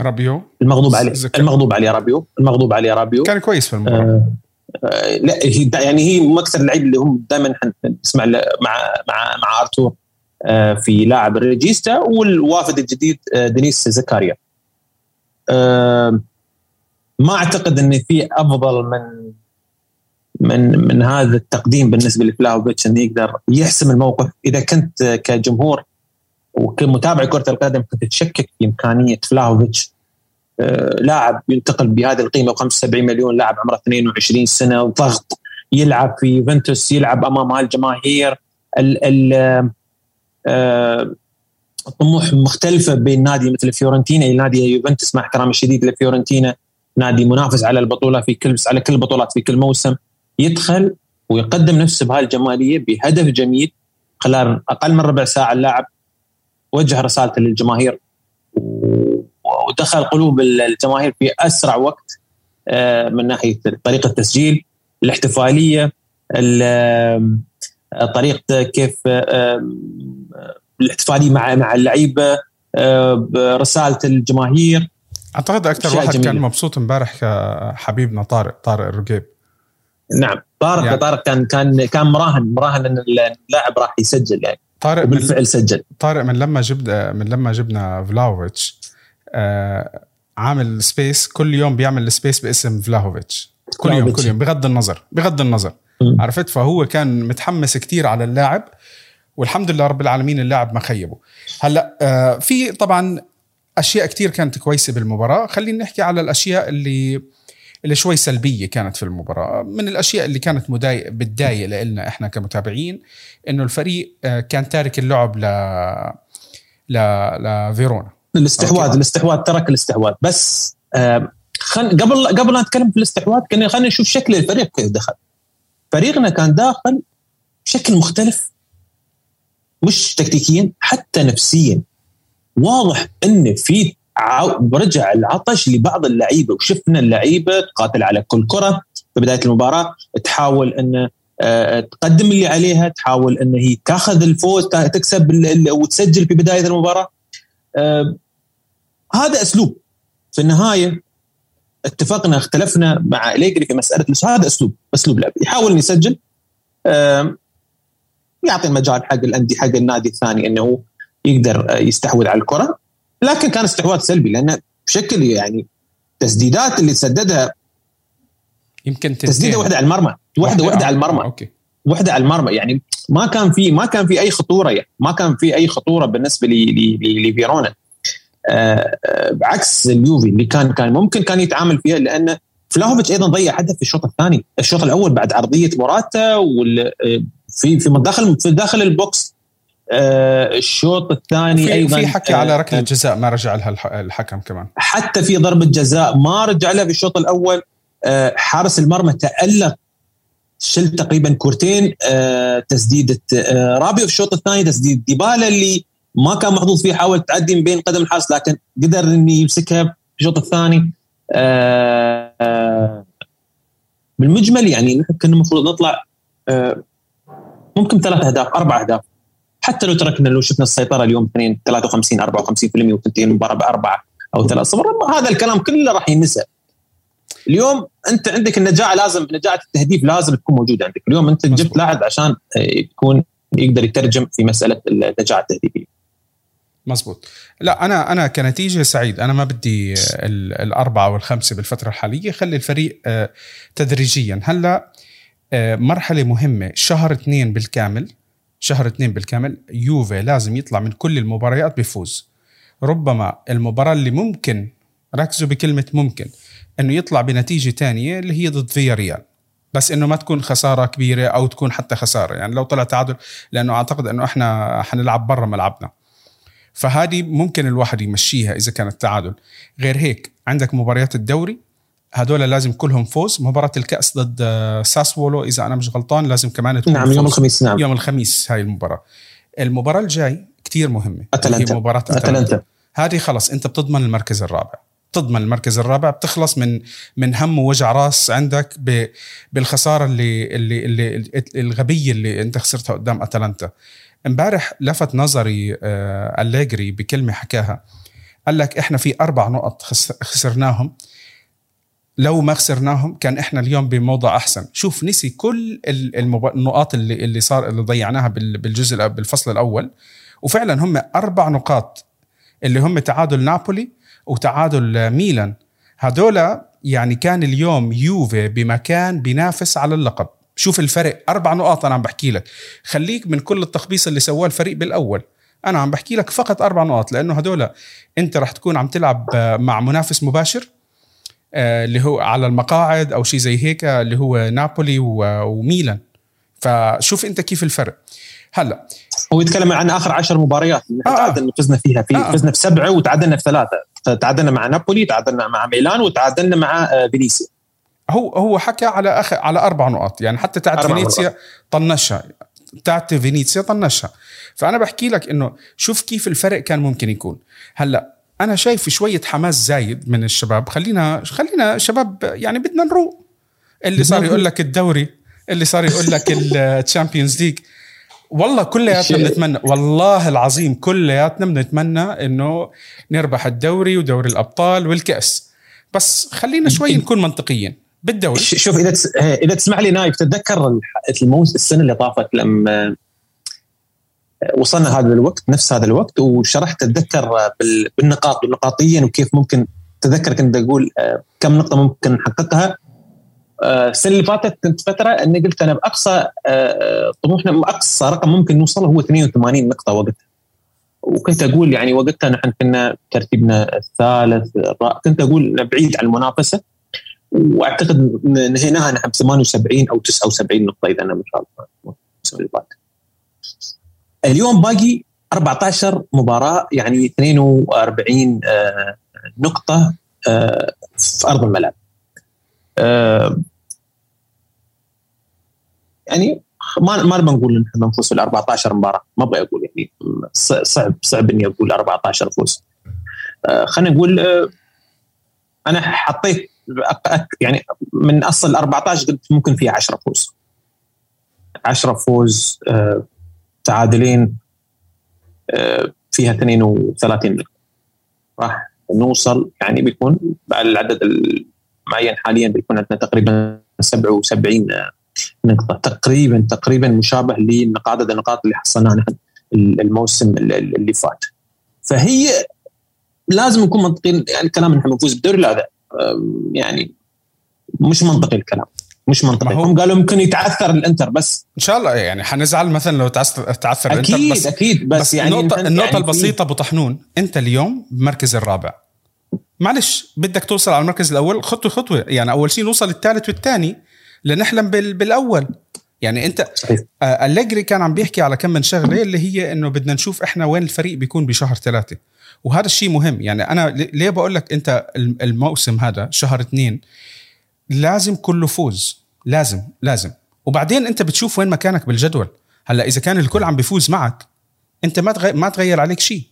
رابيو. المغضوب عليه زكرة. المغضوب عليه رابيو المغضوب عليه رابيو. كان كويس في المباراة. آه لا هي يعني هي من أكثر اللعيبة اللي هم دائما نسمع مع مع مع أرتور. آه، في لاعب ال regista والوافد الجديد آه، دينيس زكاريا. آه، ما أعتقد إن في أفضل من من من هذا التقديم بالنسبة لفلاهوفيتش انه يقدر يحسم الموقف. إذا كنت كجمهور وكمتابع كرة القدم كنت تشكك في إمكانية فلاهوفيتش لاعب ينتقل بهذه القيمة 75 مليون لاعب عمره 22 سنة وضغط يلعب في يوفنتوس يلعب أمام هالجماهير ال ال آه، طموح مختلفة بين نادي مثل فيورنتينا إلى نادي يوفنتوس مع احترامي الشديد لفيورنتينا. نادي منافس على البطولة في كل على كل البطولات في كل موسم. يدخل ويقدم نفسه بهالجماليه بهدف جميل. خلال أقل من ربع ساعة اللاعب وجه رسالته للجماهير ودخل قلوب الجماهير في أسرع وقت آه، من ناحية طريقة التسجيل الاحتفالية طريقته كيف الاحتفالية مع مع اللعيبة رسالة الجماهير. أعتقد أكثر واحد جميلة. كان مبسوط امبارح حبيبنا طارق طارق الرقيب نعم طارق يعني. طارق كان كان كان مراهن مراهن إن اللاعب راح يسجل يعني. طارق بالفعل سجل. طارق من لما جبنا من لما جبنا فلاوفيتش آه عامل space كل يوم بيعمل space باسم فلاهوفيتش. كل يوم كل يوم بغض النظر بغض النظر. عرفت؟ فهو كان متحمس كتير على اللاعب والحمد لله رب العالمين اللاعب ما خيبه. هلا آه في طبعا أشياء كتير كانت كويسة بالمباراة. خلينا نحكي على الأشياء اللي اللي شوي سلبية كانت في المباراة. من الأشياء اللي كانت مضايق بتضايق لنا إحنا كمتابعين إنه الفريق آه كان تارك اللعب ل ل لفيرونا الاستحواذ الاستحواذ ترك الاستحواذ. بس آه خل... قبل قبل لا نتكلم في الاستحواذ كنا خلينا نشوف شكل الفريق كيف دخل. فريقنا كان داخل بشكل مختلف مش تكتيكيا حتى نفسيا. واضح إن في رجع العطش لبعض اللعيبة وشفنا اللعيبة تقاتل على كل كرة. في بداية المباراة تحاول إن آه، تقدم اللي عليها تحاول إن هي تأخذ الفوز تكسب وتسجل في بداية المباراة. آه، هذا أسلوب. في النهاية اتفقنا اختلفنا مع اليجري في مسألة هذا أسلوب أسلوب لعب يحاول ان يسجل. يعطي المجال حق الانديه حق النادي الثاني إنه يقدر يستحوذ على الكرة. لكن كان استحواذ سلبي لأن بشكل يعني تسديدات اللي سددها يمكن تسديده واحدة على المرمى. واحدة واحدة على المرمى. أوكي. واحدة على المرمى. يعني ما كان في ما كان في أي خطورة يعني. ما كان في أي خطورة بالنسبة لفيرونا. آه بعكس اليوفي اللي كان كان ممكن كان يتعامل فيها لأن فلاهوفيتش أيضا ضيع هدف في الشوط الثاني، الشوط الأول بعد عرضية موراتا وال في في داخل في داخل ال box. آه الشوط الثاني أيضا في حكي آه على ركله جزاء ما رجع لها الحكم كمان. حتى في ضربة جزاء ما رجع لها في الشوط الأول. آه حارس المرمى تألق شل تقريبا كورتين. آه تسديدة آه رابيو في الشوط الثاني تسديد ديبالا اللي ما كان محظوظ فيه حاول تعدي من بين قدم الحارس لكن قدر انه يمسكها في الشوط الثاني. آه بالمجمل يعني نحن كنا المفروض نطلع آه ممكن ثلاث أهداف أربع أهداف. حتى لو تركنا لو شفنا السيطرة اليوم 2 53 54% وتنتهي المباراة بأربعة أو ثلاث صفر. هذا الكلام كله راح ينسى. اليوم أنت عندك النجاعه لازم نجاعه التهديف لازم تكون موجودة عندك. اليوم أنت جبت لاعب عشان يكون يقدر يترجم في مسألة النجاعه التهديفية. مزبوط. لا أنا أنا كنتيجة سعيد. أنا ما بدي الأربعة والخمسه بالفترة الحالية. خلي الفريق آه، تدريجيا. هلأ آه، مرحلة مهمة. شهر اثنين بالكامل شهر اثنين بالكامل يوفي لازم يطلع من كل المباريات بفوز. ربما المباراة اللي ممكن ركزوا بكلمة ممكن إنه يطلع بنتيجة تانية اللي هي ضد فيا ريال بس إنه ما تكون خسارة كبيرة أو تكون حتى خسارة. يعني لو طلع تعادل لأنه أعتقد إنه إحنا حنلعب برا ملعبنا. فهذه ممكن الواحد يمشيها إذا كانت تعادل غير هيك عندك مباريات الدوري هدول لازم كلهم فوز. مباراة الكأس ضد ساسولو إذا أنا مش غلطان لازم كمان تكون نعم يوم الخميس نعم. يوم الخميس هاي المباراة. المباراة الجاي كتير مهمة أتلانتا هي مباراة أتلانتا. هذه خلص أنت بتضمن المركز الرابع. تضمن المركز الرابع بتخلص من من هم ووجع راس عندك بالخسارة اللي اللي اللي الغبية اللي أنت خسرتها قدام أتلانتا. امبارح لفت نظري آه أليجري بكلمة حكاها. قال لك إحنا في أربع نقط خسرناهم. لو ما خسرناهم كان إحنا اليوم بموضع أحسن. شوف نسي كل النقاط اللي اللي صار اللي ضيعناها بالجزء بالفصل الأول. وفعلا هم أربع نقاط اللي هم تعادل نابولي وتعادل ميلان. هدول يعني كان اليوم يوفي بمكان بينافس على اللقب. شوف الفرق. أربع نقاط أنا عم بحكي لك. خليك من كل التخبيص اللي سواه الفريق بالأول. أنا عم بحكي لك فقط أربع نقاط لأنه هدول أنت رح تكون عم تلعب مع منافس مباشر آه، اللي هو على المقاعد أو شيء زي هيك اللي هو نابولي وميلان. فشوف أنت كيف الفرق. هلأ. هو يتكلم عن آخر عشر مباريات آه آه. فزنا فيها في آه فزنا في سبعه وتعادلنا في ثلاثة تعادلنا مع نابولي تعادلنا مع ميلان وتعادلنا مع آه، فينيسيا. هو هو حكى على أخ... على أربع نقاط. يعني حتى تاعت فينيسيا طنشها. تاعت فينيسيا طنشها. فأنا بحكي لك إنه شوف كيف الفرق كان ممكن يكون. هلأ أنا شايف شوية حماس زايد من الشباب. خلينا خلينا شباب يعني بدنا نروق. اللي صار يقول لك الدوري اللي صار يقول لك ال Champions League والله كلياتنا بنتمنى والله العظيم كلياتنا بنتمنى إنه نربح الدوري ودوري الأبطال والكأس. بس خلينا شوي نكون منطقيين. بالدوري. شوف. إذا إذا تسمح لي نايف تتذكر الموسم السنة اللي طافت لما وصلنا هذا الوقت نفس هذا الوقت وشرحت أتذكر بالنقاط والنقاطيا وكيف ممكن تذكر كنت أقول آه، كم نقطة ممكن نحققها. آه، السنة اللي فاتت كنت فترة إني قلت أنا بأقصى آه، طموحنا اقصى رقم ممكن نوصله هو 82 نقطة وقتها. وكنت أقول يعني وقتها نحن كنا ترتيبنا الثالث كنت أقول بعيد عن المنافسة. واعتقد نهيناها نحن ب 78 أو 79 نقطة إذا أنا مش غلطان اليوم باقي 14 مباراة يعني 42 آه، نقطة آه، في أرض الملعب. آه، يعني ما ما نبغى نقول إن إحنا نفوز في ال 14 مباراة. ما أبغى أقول يعني صعب صعب إني أقول 14 فوز. خلينا نقول أنا حطيت يعني من أصل 14 قلت ممكن فيها 10 فوز. 10 فوز آه، تعادلين فيها 32 نقطه راح نوصل يعني بيكون العدد المعين حاليا بيكون عندنا تقريبا 77 نقطة. تقريبا تقريبا مشابه لعدد النقاط اللي حصلناها نحن الموسم اللي فات. فهي لازم نكون منطقيين يعني الكلام نحن نفوز بالدوري لا؟ يعني مش منطقي الكلام. مش منطقي. هم قالوا ممكن يتعثر الإنتر بس. إن شاء الله يعني حنزعل مثلا لو تعثر الإنتر أكيد بس أكيد بس, بس يعني النقطه, النقطة يعني البسيطة أبو طحنون أنت اليوم بمركز الرابع. معلش بدك توصل على المركز الأول خطوه خطوة. يعني أول شيء نوصل الثالث والثاني لنحلم بالأول. يعني انت آه، أليجري كان عم بيحكي على كم من شغلة اللي هي إنه بدنا نشوف إحنا وين الفريق بيكون بشهر ثلاثة. وهذا الشيء مهم. يعني أنا ليه بقول لك أنت الموسم هذا شهر اثنين لازم كله فوز لازم لازم. وبعدين أنت بتشوف وين مكانك بالجدول. هلأ إذا كان الكل عم بيفوز معك أنت ما ما تغير عليك شيء.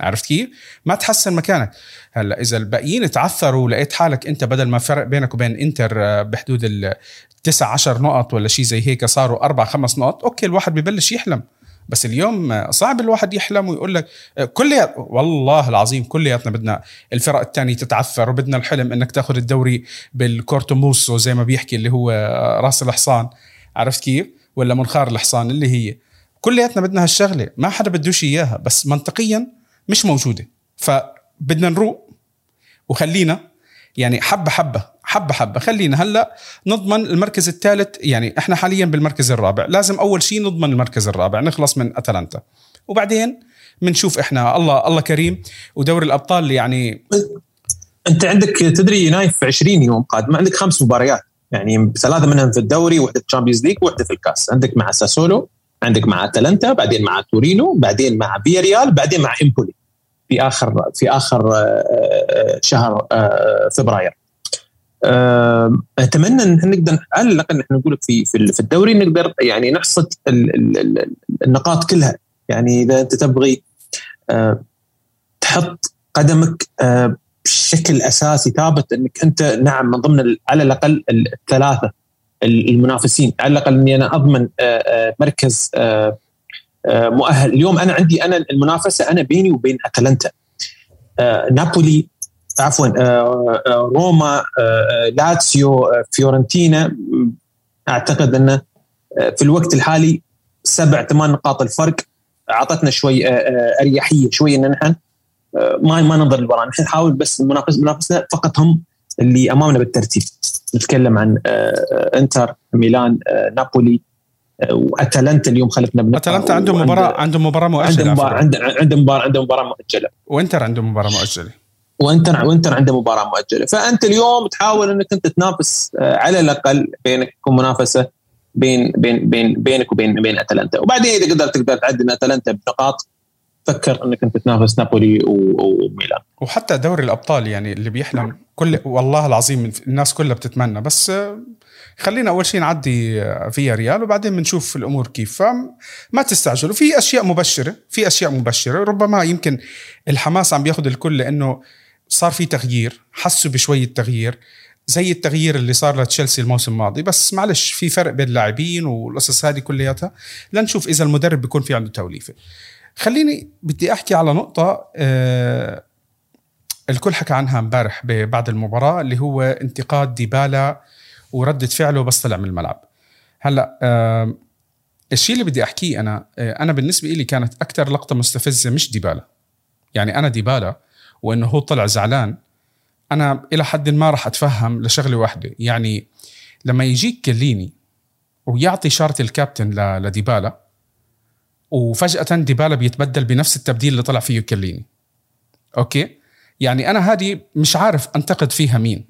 عرفت كيف؟ ما تحسن مكانك. هلأ إذا الباقيين تعثروا ولقيت حالك أنت بدل ما فرق بينك وبين إنتر آه، بحدود ال 9 10 نقط ولا شيء زي هيك صاروا أربع خمس نقط أوكي الواحد ببلش يحلم. بس اليوم صعب الواحد يحلم ويقول لك كل والله العظيم كلياتنا بدنا الفرق الثانية تتعثر وبدنا الحلم إنك تاخذ الدوري بالكورتوموسو زي ما بيحكي اللي هو راس الحصان. عرفت كيف؟ ولا منخار الحصان اللي هي. كلياتنا بدنا هالشغلة ما حدا بدوش إياها بس منطقيا مش موجودة. فبدنا نروق. وخلينا يعني حبة حبة حبة حبة. خلينا هلأ نضمن المركز الثالث يعني إحنا حاليا بالمركز الرابع. لازم أول شيء نضمن المركز الرابع نخلص من أتلانتا. وبعدين بنشوف إحنا الله الله كريم ودوري الأبطال يعني أنت عندك تدري نايف في 20 يوم قادم عندك خمس مباريات. يعني ثلاثة منهم في الدوري واحدة في ال Champions League وواحدة في الكاس. عندك مع ساسولو عندك مع أتلانتا بعدين مع تورينو بعدين مع فياريال بعدين مع إمبولي. في آخر في آخر آه، آه، شهر آه، فبراير. أتمنى إن نقدر على الأقل نحن نقول في في الدوري نقدر يعني نحصد النقاط كلها. يعني إذا أنت تبغي تحط قدمك بشكل أساسي ثابت إنك أنت نعم من ضمن على الأقل الثلاثة المنافسين. على الأقل إني أنا أضمن مركز مؤهل. اليوم أنا عندي أنا المنافسة أنا بيني وبين أتلانتا. نابولي عفوا آه، روما لاتسيو فيورنتينا. أعتقد انه في الوقت الحالي سبع ثمان نقاط الفرق أعطتنا شوي أريحية شوي إن نحن ما ما ننظر للوراء نحن نحاول بس المنافس منافسنا فقط هم اللي أمامنا بالترتيب. نتكلم عن إنتر ميلان نابولي وأتلانتا اليوم خلفنا بنقطة. أتلانتا عنده مباراه عنده مباراة مؤجله عنده مباراه عنده مباراه عنده مباراة مؤجلة. وإنتر عنده مباراة مؤجلة. وانتر وانتر عنده مباراة مؤجلة. فأنت اليوم تحاول إنك أنت تنافس آه، على الأقل بينك تكون منافسة بين بين بين بينك وبين بين أتلانتا. وبعدين إذا قدرت تقدر تعدي أتلانتا بنقاط فكر إنك أنت تنافس نابولي وميلان. وحتى دوري الأبطال يعني اللي بيحلم كل والله العظيم الناس كلها بتتمنى. بس آه، خلينا أول شيء نعدي فيها ريال وبعدين بنشوف الأمور كيف. فما تستعجلوا. في أشياء مبشرة في أشياء مبشرة. ربما يمكن الحماس عم بياخذ الكل لأنه صار في تغيير حسوا بشويه تغيير زي التغيير اللي صار لتشيلسي الموسم الماضي. بس معلش في فرق بين اللاعبين والقصص هذه كلياتها. لنشوف إذا المدرب بيكون في عنده توليفة. خليني بدي أحكي على نقطة آه الكل حكى عنها امبارح بعد المباراة اللي هو انتقاد ديبالا وردة فعله بس طلع من الملعب. هلأ آه الشيء اللي بدي أحكيه أنا آه أنا بالنسبة لي كانت أكثر لقطة مستفزة مش ديبالا. يعني أنا ديبالا وإنه هو طلع زعلان. أنا إلى حد ما راح أتفهم لشغلة واحدة. يعني لما يجيك كيليني ويعطي شارة الكابتن لديبالا وفجأة ديبالا بيتبدل بنفس التبديل اللي طلع فيه كيليني. okay؟ يعني أنا هذه مش عارف أنتقد فيها مين.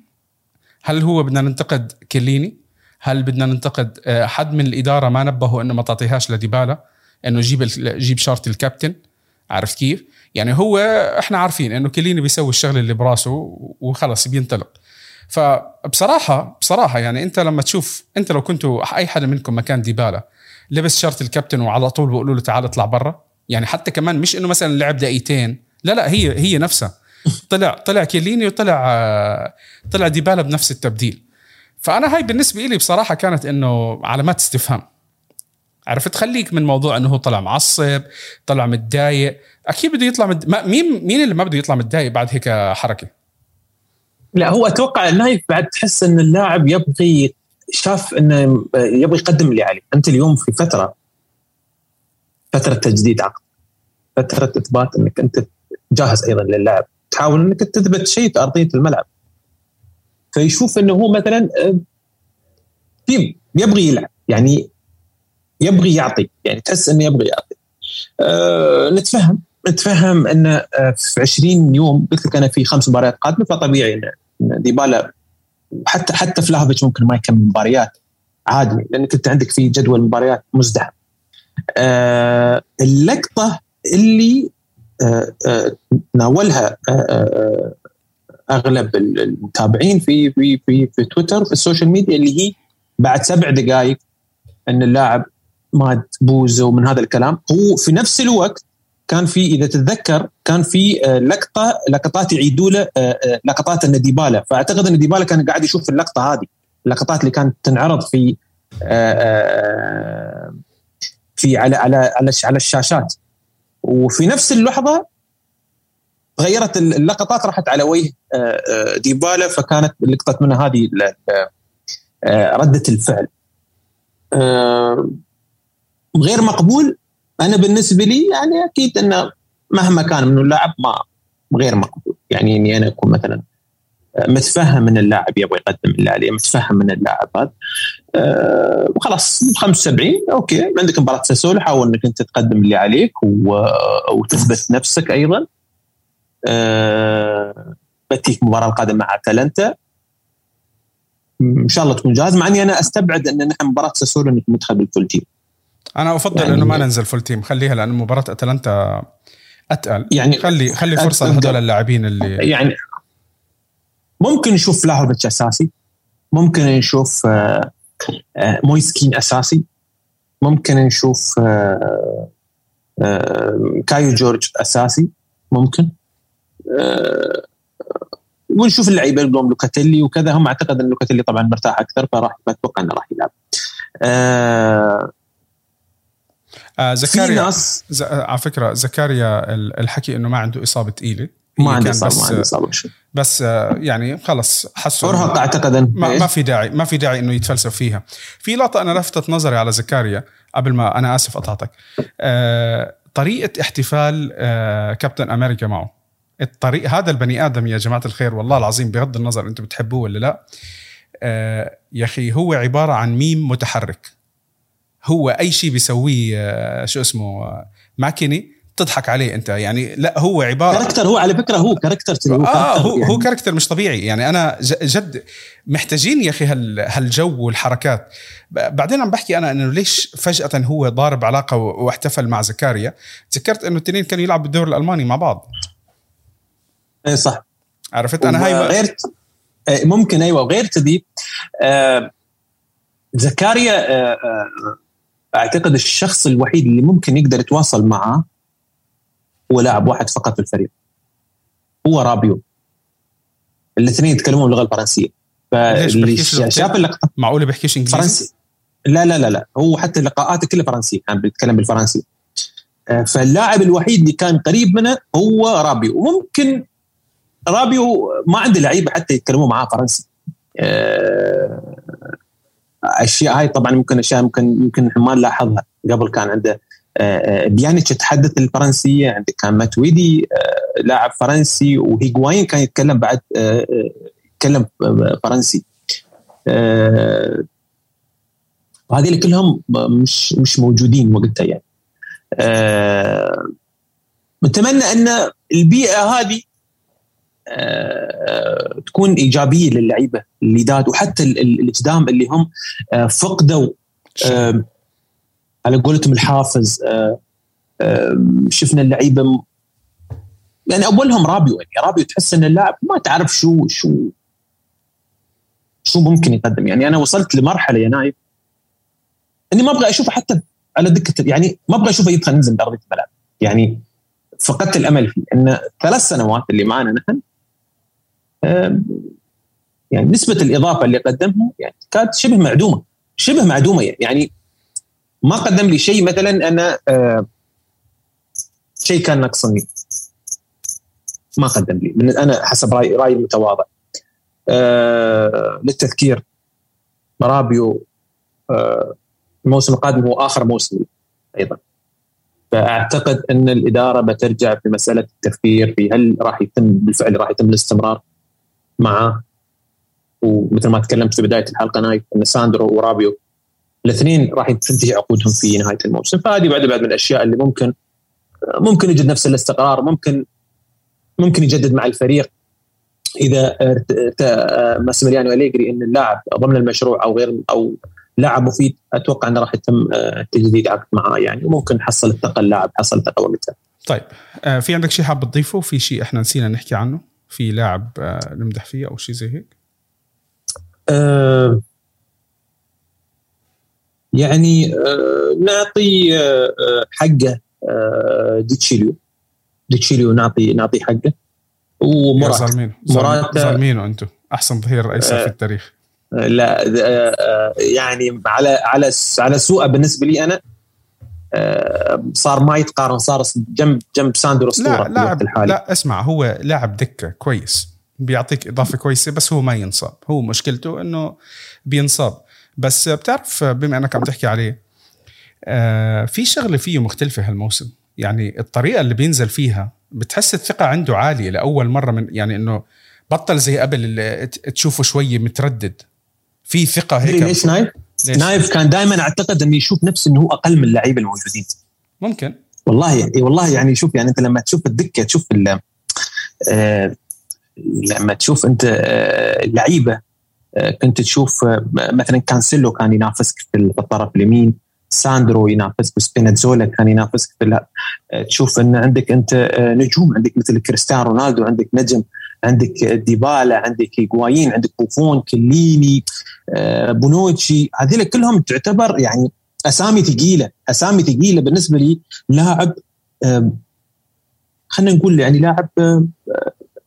هل هو بدنا ننتقد كيليني؟ هل بدنا ننتقد آه، حد من الإدارة ما نبهوا إنه ما تعطيهاش لديبالا؟ إنه جيب جيب شارة الكابتن؟ عرفت كيف؟ يعني هو إحنا عارفين إنه كليني بيسوي الشغل اللي براسه وخلص بينطلق. فبصراحة بصراحة يعني أنت لما تشوف أنت لو كنتوا أي حدا منكم مكان ديبالا لبس شرط الكابتن وعلى طول بيقولوا له تعال اطلع برا. يعني حتى كمان مش إنه مثلا لعب دقيقتين. لا لا هي هي نفسها. طلع طلع كيليني وطلع طلع ديبالا بنفس التبديل. فأنا هاي بالنسبة لي بصراحة كانت إنه علامات استفهام. عرفت؟ خليك من موضوع إنه هو طلع معصب طلع متضايق. أكيد بده يطلع مد... مين مين اللي ما بده يطلع متضايق بعد هيك حركة؟ لا هو أتوقع النايف بعد تحس إن اللاعب يبغي شاف إنه يبغى يقدم اللي عليه. أنت اليوم في فترة فترة تجديد عقد فترة إثبات إنك أنت جاهز أيضا للعب. تحاول إنك تثبت شيء في أرضية الملعب. فيشوف إنه هو مثلا في يبغي يلعب. يعني يبغي يعطي يعني تحس إنه يبغي يعطي أه نتفهم نتفهم إن آه، في 20 يوم قلت لك أنا في خمس مباريات قادمة فطبيعي ديبالا حتى حتى فلاهوفيتش ممكن ما يكمل مباريات عادي لانك انت عندك في جدول مباريات مزدحم. آه اللقطة اللي آه آه آه آه أغلب المتابعين في في في في تويتر في ال social media اللي هي بعد سبع دقائق إن اللاعب مات بوزه ومن هذا الكلام. هو في نفس الوقت كان في إذا تتذكر كان في آه، لقطة لقطات يعيدوا له آه، آه، لقطات ان ديبالا فأعتقد ان ديبالا كان قاعد يشوف اللقطة هذه اللقطات اللي كانت تنعرض في في على على على على الشاشات. وفي نفس اللحظة تغيرت اللقطات راحت على وجه ديبالا فكانت لقطة من هذه ردة الفعل. غير مقبول أنا بالنسبة لي يعني أكيد إنه مهما كان من اللاعب ما غير مقبول. يعني إني أنا أكون مثلا متفهم إن اللاعب يبغى يقدم اللي عليه متفهم من اللاعب هذا أه خلاص 75 okay عندك مباراة ساسولو حاول إنك أنت تقدم اللي عليك و... وتثبت نفسك أيضا. أه بتيك المباراه القادمة مع أتلانتا. إن شاء الله تكون جاهز مع إني أنا أستبعد إن نحن مباراة ساسولو إنك مدخل بال full team. أنا أفضل يعني إنه ما ننزل full team خليها لأن مباراة أتلانتا أتقل. يعني خلي خلي فرصة لهذول اللاعبين اللي يعني ممكن نشوف فلاهوفيتش أساسي. ممكن نشوف آه، آه، مويس كين أساسي. ممكن نشوف آه، كايو جورج أساسي. ممكن. ونشوف اللعيبة اللي لوكاتيلي وكذا. هم أعتقد إن لوكاتيلي طبعا مرتاح أكثر فراح أتوقع إنه راح يلعب. آه زكاريا ناس ز... آه، على فكرة زكاريا الحكي إنه ما عنده إصابة ثقيله ما عنده إصابة ما عنده إصابة بس آه يعني خلاص حسوا ارهق أعتقد ما, ما في داعي ما في داعي إنه يتفلسف فيها. في لقطة أنا لفتت نظري على زكاريا قبل ما أنا آسف قطعتك. آه طريقة احتفال آه كابتن أمريكا معه. الطريق هذا البني آدم يا جماعة الخير والله العظيم بغض النظر أنتم بتحبوه ولا لا آه يا أخي هو عبارة عن ميم متحرك. هو أي شيء بيسويه آه، شو اسمه آه، ماكيني تضحك عليه أنت. يعني لا هو عبارة character هو على فكرة هو character هو آه هو, يعني. هو character مش طبيعي. يعني أنا جد محتاجين يا أخي هالجو والحركات. بعدين عم بحكي أنا إنه ليش فجأة هو ضارب علاقة واحتفل مع زكاريا. تذكرت إنه الاثنين كانوا يلعبوا بالدوري الألماني مع بعض. إيه صح. عرفت؟ أنا هاي غير إيه، ممكن أيوه غير تدي آه زكاريا آه آه أعتقد الشخص الوحيد اللي ممكن يقدر يتواصل معه هو لاعب واحد فقط في الفريق. هو رابيو. الاثنين يتكلمون اللغة الفرنسية. فاللي شاف اللقطه معقول بيحكيش إنجليزي؟ فرنسي. لا لا لا لا. هو حتى لقاءاته كلها فرنسية. كان بيتكلم بالفرنسي آه، فاللاعب الوحيد اللي كان قريب منه هو رابيو. وممكن رابيو ما عنده لعيبة حتى يتكلموا معاه فرنسي. آه، اشياء هاي طبعا ممكن أشياء ممكن يمكن ما نلاحظها. قبل كان عنده آه، آه، بيانيتش يتحدث الفرنسية عندك كان ماتويدي آه، لاعب فرنسي وهيغواين كان يتكلم بعد يتكلم فرنسي. وهذه كلهم مش مش موجودين وقتها يعني. نتمنى أن البيئة هذه تكون إيجابية للعيبة الجداد وحتى القدام اللي هم آه، فقدوا على قولتهم الحافز آه، شفنا اللعيبة يعني أولهم رابيو يعني رابيو تحس إن اللاعب ما تعرف شو شو شو ممكن يقدم. يعني أنا وصلت لمرحلة يا نايف إني ما أبغى أشوفه حتى على دكة يعني ما أبغى أشوفه يدخل ينزل من ارضيه الملعب يعني فقدت الأمل فيه. إن ثلاث سنوات اللي معنا نحن يعني نسبة الإضافة اللي قدمها يعني كانت شبه معدومة شبه معدومة يعني. ما قدم لي شيء مثلا أنا شيء كان ناقصني. ما قدم لي من أنا حسب رايي رايي المتواضع للتذكير رابيو آه الموسم القادم هو آخر موسم أيضا. فأعتقد أن الإدارة بترجع في مساله التفكير في هل راح يتم بالفعل راح يتم الاستمرار. معه ومثل ما تكلمت في بداية الحلقة نايف إن ساندرو ورابيو الاثنين راح تنتهي عقودهم في نهاية الموسم. فهذه بعد بعد من الأشياء اللي ممكن ممكن يجد نفس الاستقرار ممكن ممكن يجدد مع الفريق. إذا ماسيميليانو أليجري إن اللاعب ضمن المشروع أو غير أو لاعب مفيد أتوقع إنه راح يتم آه، تجديد عقد معاه يعني. وممكن حصل الثقه اللاعب حصل الثقه وقتها. طيب آه، في عندك شيء حاب تضيفه؟ في شيء إحنا نسينا نحكي عنه؟ في لاعب آه، نمدح فيه أو شيء زي هيك؟ أه يعني أه نعطي أه حقه ديتشيليو. ديتشيليو نعطي نعطي حقه. ومراتا ظالمين مراتا ظالمين أنتم أحسن ظهير ايسر في التاريخ. لا يعني على على على سوء بالنسبة لي أنا. صار ما يتقارن صار جنب جنب ساندرو اسطوره لا لاعب لا اسمع هو لاعب دكة كويس بيعطيك إضافة كويسة بس هو ما ينصاب. هو مشكلته إنه بينصاب. بس بتعرف بما إنك عم تحكي عليه آه في شغلة فيه مختلفة هالموسم. يعني الطريقة اللي بينزل فيها بتحس الثقة عنده عالية لأول مرة من يعني إنه بطل زي قبل اللي تشوفه شوية متردد. في ثقة هيك ليش نايف؟ نايف كان دائما أعتقد إنه يشوف نفسه إنه هو أقل من اللعيبة الموجودين. ممكن. والله يعني والله يعني شوف يعني أنت لما تشوف الدكة تشوف آه لما تشوف أنت آه اللعيبة آه كنت تشوف آه مثلا كانسيلو كان ينافسك في الطرف اليمين ساندرو ينافسك سبيناتزولا كان ينافسك في آه، تشوف إن عندك أنت آه، نجوم عندك مثل كريستيانو رونالدو عندك نجم عندك ديبالا عندك هيغوايين عندك بوفون كيليني آه، بونوتشي هذول كلهم تعتبر يعني أسامي ثقيلة أسامي ثقيلة بالنسبة لي لاعب خلينا نقول يعني لاعب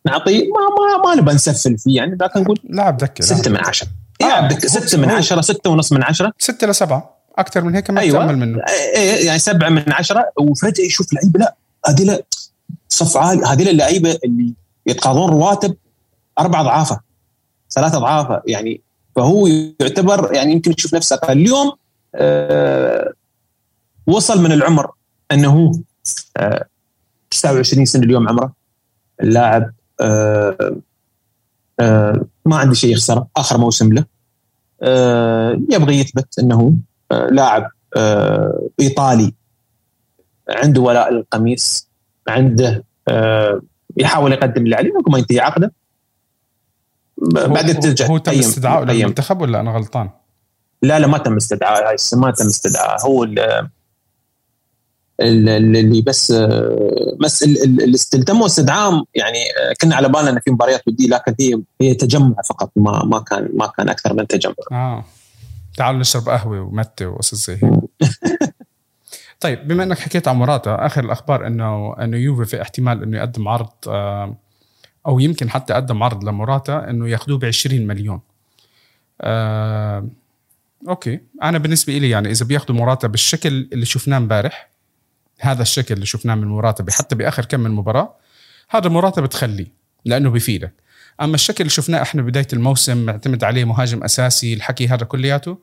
نعطيه ما ما ما نبغى نسفل فيه يعني لكن نقول لاعب ذكي ستة من عشرة. لاعب ذكي ستة من عشرة ستة ونص من عشرة. ستة لسبعة أكثر من هيك ما أيوة. تأمل منه. إيه يعني سبعة من عشرة وفجأة يشوف لعيبة لا هذه صف عالي هذه اللعيبة اللي يتقاضون رواتب أربع أضعافة ثلاث أضعافة يعني فهو يعتبر يعني يمكن يشوف نفسه اليوم آه وصل من العمر أنه آه 29 سنة اليوم عمره اللاعب آه آه ما عندي شيء يخسره آخر موسم له آه يبغى يثبت أنه لاعب آه، إيطالي عنده ولاء للقميص عنده آه، يحاول يقدم اللي عليه ما ينتهي عقده بعدين ترجع هو تم استدعاء للمنتخب ولا أنا غلطان؟ لا لا ما تم استدعاء هاي ما تم استدعاء هو اللي بس بس اللي تم استدعاء يعني كنا على بالنا إن في مباريات وديه لكن هي هي تجمع فقط ما ما كان ما كان أكثر من تجمع. آه. تعالوا نشرب قهوة ومتة وقصص زي هيك طيب بما إنك حكيت عن مراتا آخر الأخبار إنه إنه يوفي في احتمال إنه يقدم عرض آه، أو يمكن حتى قدم عرض لمراتا إنه ياخذوه ب 20 مليون. آه أوكي. أنا بالنسبة لي يعني إذا بياخذوا مراتا بالشكل اللي شفناه امبارح هذا الشكل اللي شفناه من مراتا حتى بآخر كم من مباراة هذا مراتا بتخليه لأنه بفيدك أما الشكل اللي شفناه إحنا بدايه الموسم معتمد عليه مهاجم أساسي الحكي هذا كلياته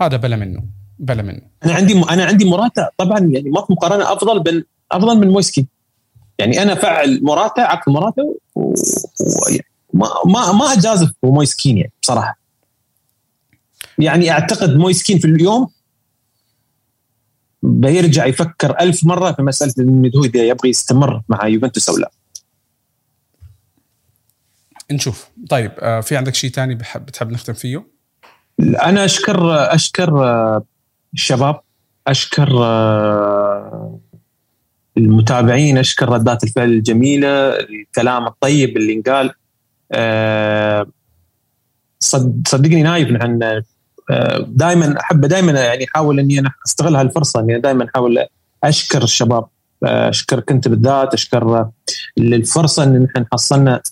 هذا بلا منه. بلا منه. أنا عندي أنا عندي مراتا. طبعا يعني ما في مقارنة. أفضل بين أفضل من مويس كين. يعني أنا فعل مراتا عقد مراتا و... ما ما ما أجازف مويس كين يعني بصراحة. يعني أعتقد مويس كين في اليوم بيرجع يفكر ألف مرة في مسألة إنه هو يبغى يستمر مع يوفنتوس أو لا. نشوف. طيب آه، في عندك شيء ثاني بتحب نختم فيه؟ أنا أشكر أشكر آه، الشباب أشكر آه، المتابعين أشكر ردات الفعل الجميلة الكلام الطيب اللي انقال. صدقني نايف عن دائما أحب دائما يعني أحاول إني أنا أستغل هالفرصة إني دائما أحاول أشكر الشباب. اشكرك انت بالذات أشكر الفرصه إن نحن حصلنا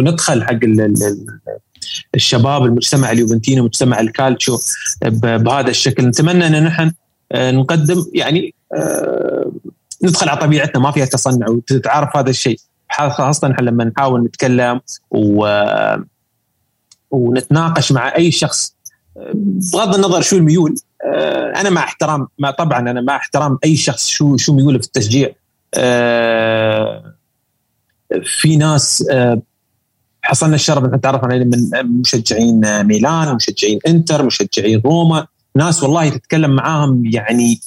ندخل حق الشباب المجتمع اليوفنتيني ومجتمع الكالتشو بهذا الشكل. نتمنى أن نحن نقدم يعني ندخل على طبيعتنا ما فيها تصنع وتتعرف هذا الشيء. خاصة لما نحاول نتكلم و ونتناقش مع أي شخص بغض النظر شو الميول أنا مع احترام ما طبعا أنا مع احترام أي شخص شو شو ميوله في التشجيع. في ناس حصلنا الشرف نتعرف على من مشجعين ميلان مشجعين إنتر مشجعين روما. ناس والله تتكلم معاهم يعني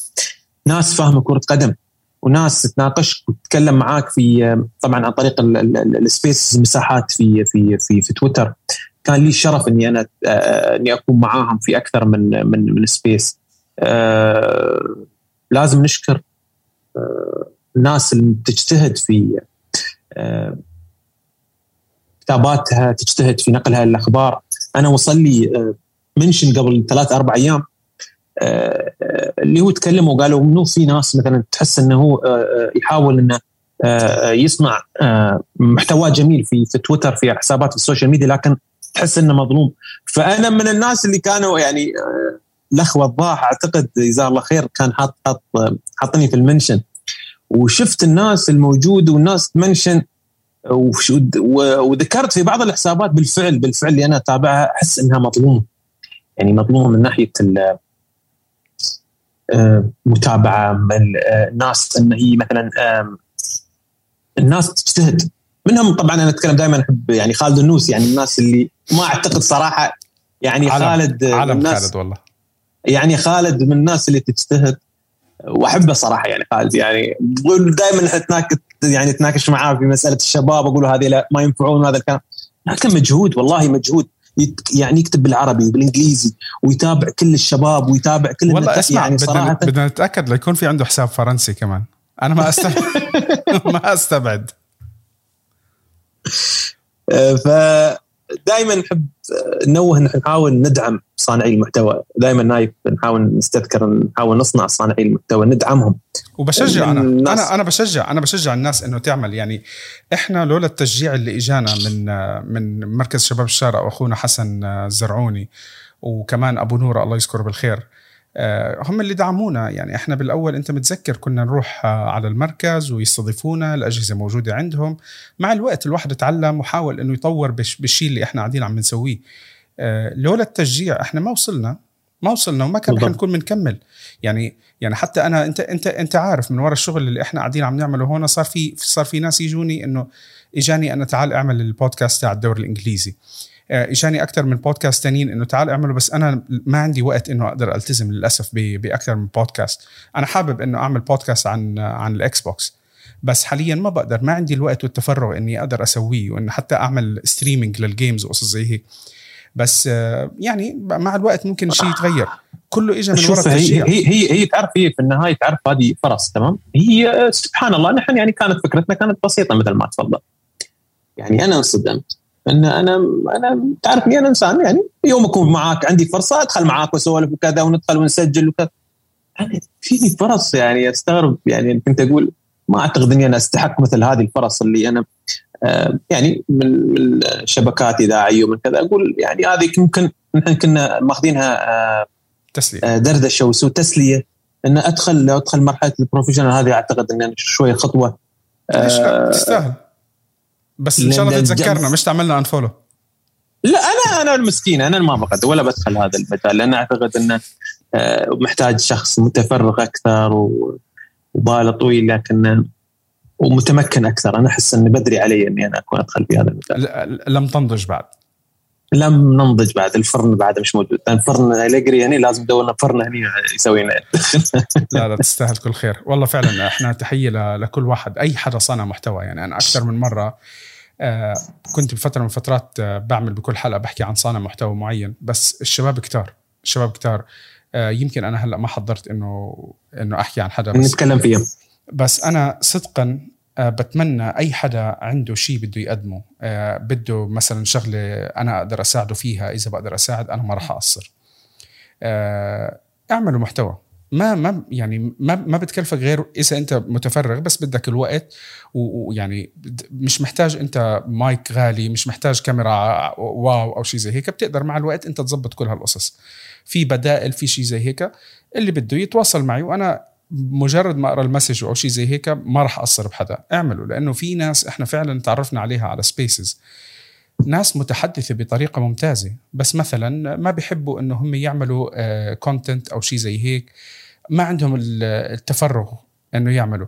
ناس فاهمة كرة قدم وناس تناقشك وتتكلم معاك في طبعا عن طريق ال space مساحات في في في في تويتر. كان لي الشرف إني أنا إني أكون معاهم في أكثر من من من space. لازم نشكر الناس اللي تجتهد في كتاباتها تجتهد في نقلها للأخبار. أنا وصل لي mention قبل ثلاث أربع أيام اللي هو تكلموا وقالوا إنه في ناس مثلا تحس إنه هو يحاول إنه يصنع محتوى جميل في في تويتر في حسابات ال social media لكن تحس إنه مظلوم. فأنا من الناس اللي كانوا يعني الأخ وضاح أعتقد جزاه الله خير كان حاط حاط حاطني في المنشن. وشفت الناس الموجود والناس تمنشن وذكرت في بعض الحسابات بالفعل بالفعل اللي أنا أتابعها أحس إنها مظلومه يعني مظلومه من ناحية متابعة من الناس إن هي مثلا الناس تجتهد. منهم طبعا أنا أتكلم دائما أحب يعني خالد النوس يعني الناس اللي ما أعتقد صراحة يعني عالم خالد عالم الناس خالد والله. يعني خالد من الناس اللي تجتهد. وأحبه صراحة يعني خالد يعني دائما نتناقش يعني نتناقش معاه في مسألة الشباب أقول له هذه لا ما ينفعون هذا الكلام. لكن مجهود والله مجهود. يعني يكتب بالعربي وبالانجليزي ويتابع كل الشباب ويتابع كل والله. أسمع يعني بدنا صراحة بدنا نتأكد ليكون في عنده حساب فرنسي كمان. أنا ما استبعد ما أستبعد. فدائما نحب نوه إن نحاول ندعم صانعي المحتوى. دائما نايف نحاول نستذكر نحاول نصنع صانعي المحتوى ندعمهم. وبشجع أنا. أنا أنا بشجع أنا بشجع الناس إنه تعمل. يعني إحنا لولا التشجيع اللي إجانا من من مركز شباب الشارع وأخونا حسن الزرعوني وكمان أبو نوره الله يذكره بالخير آه، هم اللي دعمونا. يعني إحنا بالأول أنت متذكر كنا نروح آه، على المركز ويستضيفونا الأجهزة موجودة عندهم. مع الوقت الواحد تعلم وحاول إنه يطور بالش- بالشيء اللي إحنا قاعدين عم نسويه. آه، لولا التشجيع إحنا ما وصلنا ما وصلنا وما كان رح بالضبط. نكون بنكمل. يعني يعني حتى أنا أنت أنت أنت عارف من وراء الشغل اللي إحنا قاعدين عم نعمله هون صار في صار في ناس يجوني إنه إجاني أنا تعال أعمل البودكاست تاع الدوري الإنجليزي. آه، إجاني أكثر من بودكاست تانيين إنه تعال اعمله بس أنا ما عندي وقت إنه أقدر ألتزم للأسف ب- باكثر من بودكاست أنا حابب إنه أعمل بودكاست عن عن ال Xbox بس حاليا ما بقدر ما عندي الوقت والتفرغ إني أقدر أسويه وان حتى أعمل streaming لل games وقصص زي هيك. بس آه، يعني مع الوقت ممكن الشيء يتغير. كله اجى من وراء شوف هي هي هي, هي تعرف هي في النهاية تعرف هذه فرص تمام؟ هي آه، سبحان الله نحن يعني كانت فكرتنا كانت بسيطة مثل ما تفضل. يعني أنا انصدمت. إن أنا أنا تعرفني أنا إنسان يعني. يوم أكون معاك عندي فرصة أدخل معاك وأسولف وكذا وندخل ونسجل وكذا. أنا فيني فرص يعني أستغرب. يعني كنت أقول ما أعتقد إني أنا أستحق مثل هذه الفرص اللي أنا آه، يعني من من شبكات اذاعيه ومن كذا. أقول يعني هذه ممكن نحن كنا ماخذينها آه، تسلية آه، دردشة وسوء تسلية. إن ادخل لو أدخل مرحلة ال professional هذه أعتقد إن شوية خطوة. تستاهل. بس إن شاء الله تتذكرنا مش تعملنا unfollow لا أنا أنا المسكين أنا ما بقدر ولا بدخل هذا المجال لأن أعتقد إنه آه، محتاج شخص متفرغ أكثر وباله طويل لكن ومتمكن أكثر. أنا أحس إني بدري علي إني أنا أكون أدخل في هذا المجال لم تنضج بعد. لم ننضج بعد الفرن بعد مش موجود. الفرن أليجري هني لازم ندور فرن هني يسوي لنا لا لا تستاهل كل خير. والله فعلا إحنا تحية لكل واحد. أي حدا صانع محتوى يعني. أنا أكثر من مرة آه، كنت بفترة من فترات آه، بعمل بكل حلقة بحكي عن صانع محتوى معين. بس الشباب كتار الشباب كتار. آه، يمكن أنا هلأ ما حضرت إنه إنه أحكي عن حدا بس. نتكلم فيها بس أنا صدقا بتمنى أي حدا عنده شيء بده يقدمه. آه، بده مثلا شغلة أنا أقدر أساعده فيها إذا بقدر أساعد أنا ما راح أقصر. آه، أعملوا محتوى. ما ما يعني ما ما بتكلفك غير إذا أنت متفرغ بس بدك الوقت ويعني مش محتاج أنت مايك غالي مش محتاج كاميرا واو أو شيء زي هيك. بتقدر مع الوقت أنت تظبط كل هالقصص. في بدائل في شيء زي هيك. اللي بده يتواصل معي وأنا مجرد ما أقرأ ال message أو شيء زي هيك ما راح اقصر بحدا. اعملوا لأنه في ناس إحنا فعلا تعرفنا عليها على spaces ناس متحدثة بطريقة ممتازة. بس مثلا ما بيحبوا إنه هم يعملوا content آه، أو شيء زي هيك. ما عندهم التفرغ إنه يعملوا.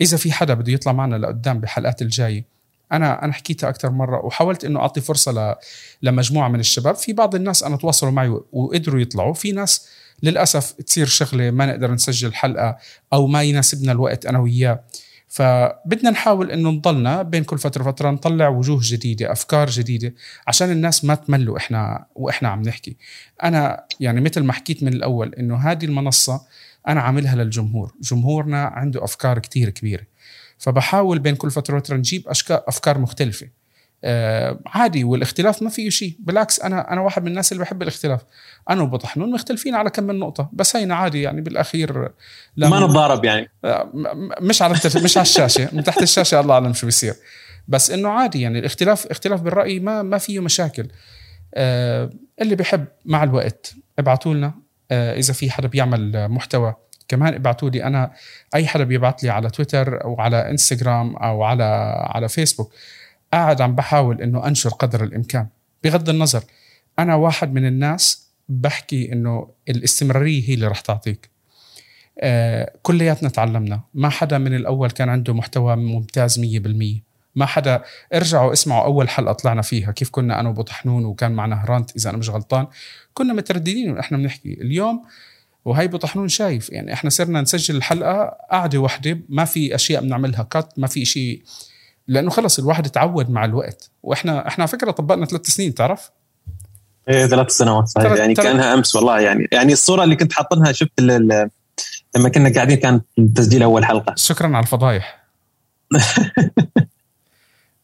إذا في حدا بده يطلع معنا لقدام بحلقات الجاية أنا أنا حكيتها أكثر مرة وحاولت إنه أعطي فرصة ل... لمجموعة من الشباب. في بعض الناس أنا تواصلوا معي وقدروا يطلعوا. في ناس للأسف تصير شغلة ما نقدر نسجل حلقة أو ما يناسبنا الوقت أنا وياه. فبدنا نحاول إنه نضلنا بين كل فترة فتره نطلع وجوه جديدة أفكار جديدة عشان الناس ما تملوا إحنا وإحنا عم نحكي. أنا يعني مثل ما حكيت من الأول إنه هذه المنصة أنا عاملها للجمهور. جمهورنا عنده أفكار كتير كبيرة. فبحاول بين كل فترة وفترة نجيب أفكار مختلفة. آه عادي والاختلاف ما فيه شيء. بالعكس أنا أنا واحد من الناس اللي بحب الاختلاف. أنا وبطحنون مختلفين على كم من نقطة بس هينا عادي يعني بالأخير ما نتضارب يعني. آه مش على مش على الشاشة من تحت الشاشة الله أعلم شو بيصير. بس إنه عادي يعني الاختلاف اختلاف بالرأي ما ما فيه مشاكل. آه اللي بحب مع الوقت ابعتوا لنا آه إذا في حدا بيعمل محتوى كمان ابعتوا لي أنا أي حدا بيبعت لي على تويتر أو على إنستغرام أو على على فيسبوك قاعد عم بحاول إنه أنشر قدر الإمكان. بغض النظر أنا واحد من الناس بحكي إنه الاستمرارية هي اللي رح تعطيك. آه كلياتنا تعلمنا. ما حدا من الأول كان عنده محتوى ممتاز 100% ما حدا ارجعوا اسمعوا أول حلقة طلعنا فيها كيف كنا أنا وأبو طحنون وكان معنا هرانت إذا أنا مش غلطان. كنا مترددين وإحنا بنحكي. اليوم وهي بطحنون شايف. يعني إحنا صرنا نسجل الحلقة قاعدة واحدة ما في أشياء بنعملها كات ما في شيء لأنه خلص الواحد تعود مع الوقت. وإحنا إحنا على فكرة طبقنا ثلاث سنين تعرف؟ إيه ثلاث سنوات. صحيح. يعني تلت كأنها أمس والله يعني. يعني الصورة اللي كنت حاطنها شفت لما كنا قاعدين كان تسجيل أول حلقة. شكرا على الفضايح.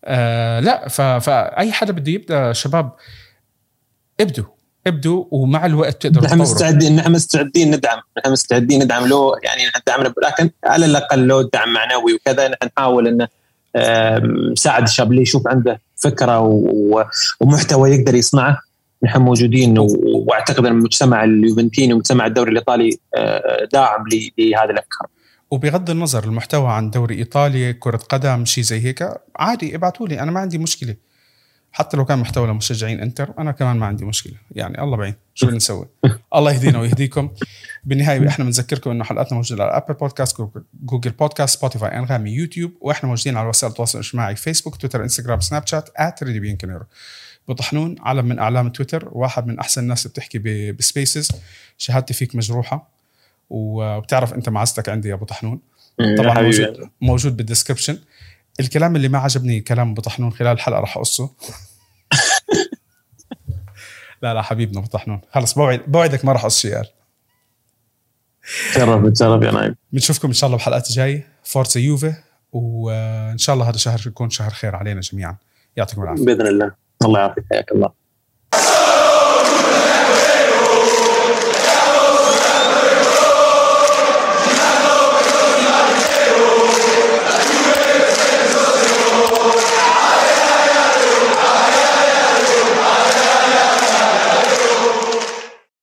آه لا فاي حدا بده يبدأ شباب ابدوا. ابدوا ومع الوقت تقدروا نحن مستعدين نحن مستعدين ندعم. نحن مستعدين ندعم. له يعني ندعم لكن على الأقل له دعم معنوي وكذا نحن نحاول انه نساعد الشاب اللي يشوف عنده فكرة ومحتوى يقدر يصنعه. نحن موجودين وأعتقد إن المجتمع اليوفنتيني ومجتمع الدوري الإيطالي آه، داعم لهذه الأفكار. وبغض النظر المحتوى عن دوري ايطالي كرة قدم شيء زي هيك عادي ابعتوا لي أنا ما عندي مشكلة. حتى لو كان محتوى لمشجعين انتر أنا كمان ما عندي مشكلة. يعني الله بعين. شو بدنا نسوي؟ الله يهدينا ويهديكم. بالنهاية إحنا بنذكركم إنه حلقاتنا موجودة على Apple Podcast Google Podcasts سبوتيفاي انغامي يوتيوب وإحنا موجودين على وسائل التواصل الاجتماعي فيسبوك تويتر انستغرام سناب شات @ريدي كنيرو بطحنون علم من أعلام تويتر واحد من أحسن الناس اللي بتحكي ب Spaces شهادتي فيك مجروحة. وبتعرف أنت معزتك عندي يا أبو طحنون. طبعا موجود موجود بال description الكلام اللي ما عجبني كلام أبو طحنون خلال الحلقة راح أقصه. لا لا حبيبنا أبو طحنون. خلص بوعد بوعدك ما راح اقص شيء قال تشرف تشرف يا نايم. بنشوفكم إن شاء الله بحلقات الجايه فورتزا يوفي وإن شاء الله هذا الشهر يكون شهر خير علينا جميعا. يعطيكم العافية. بإذن الله. الله يعافيك حياك الله.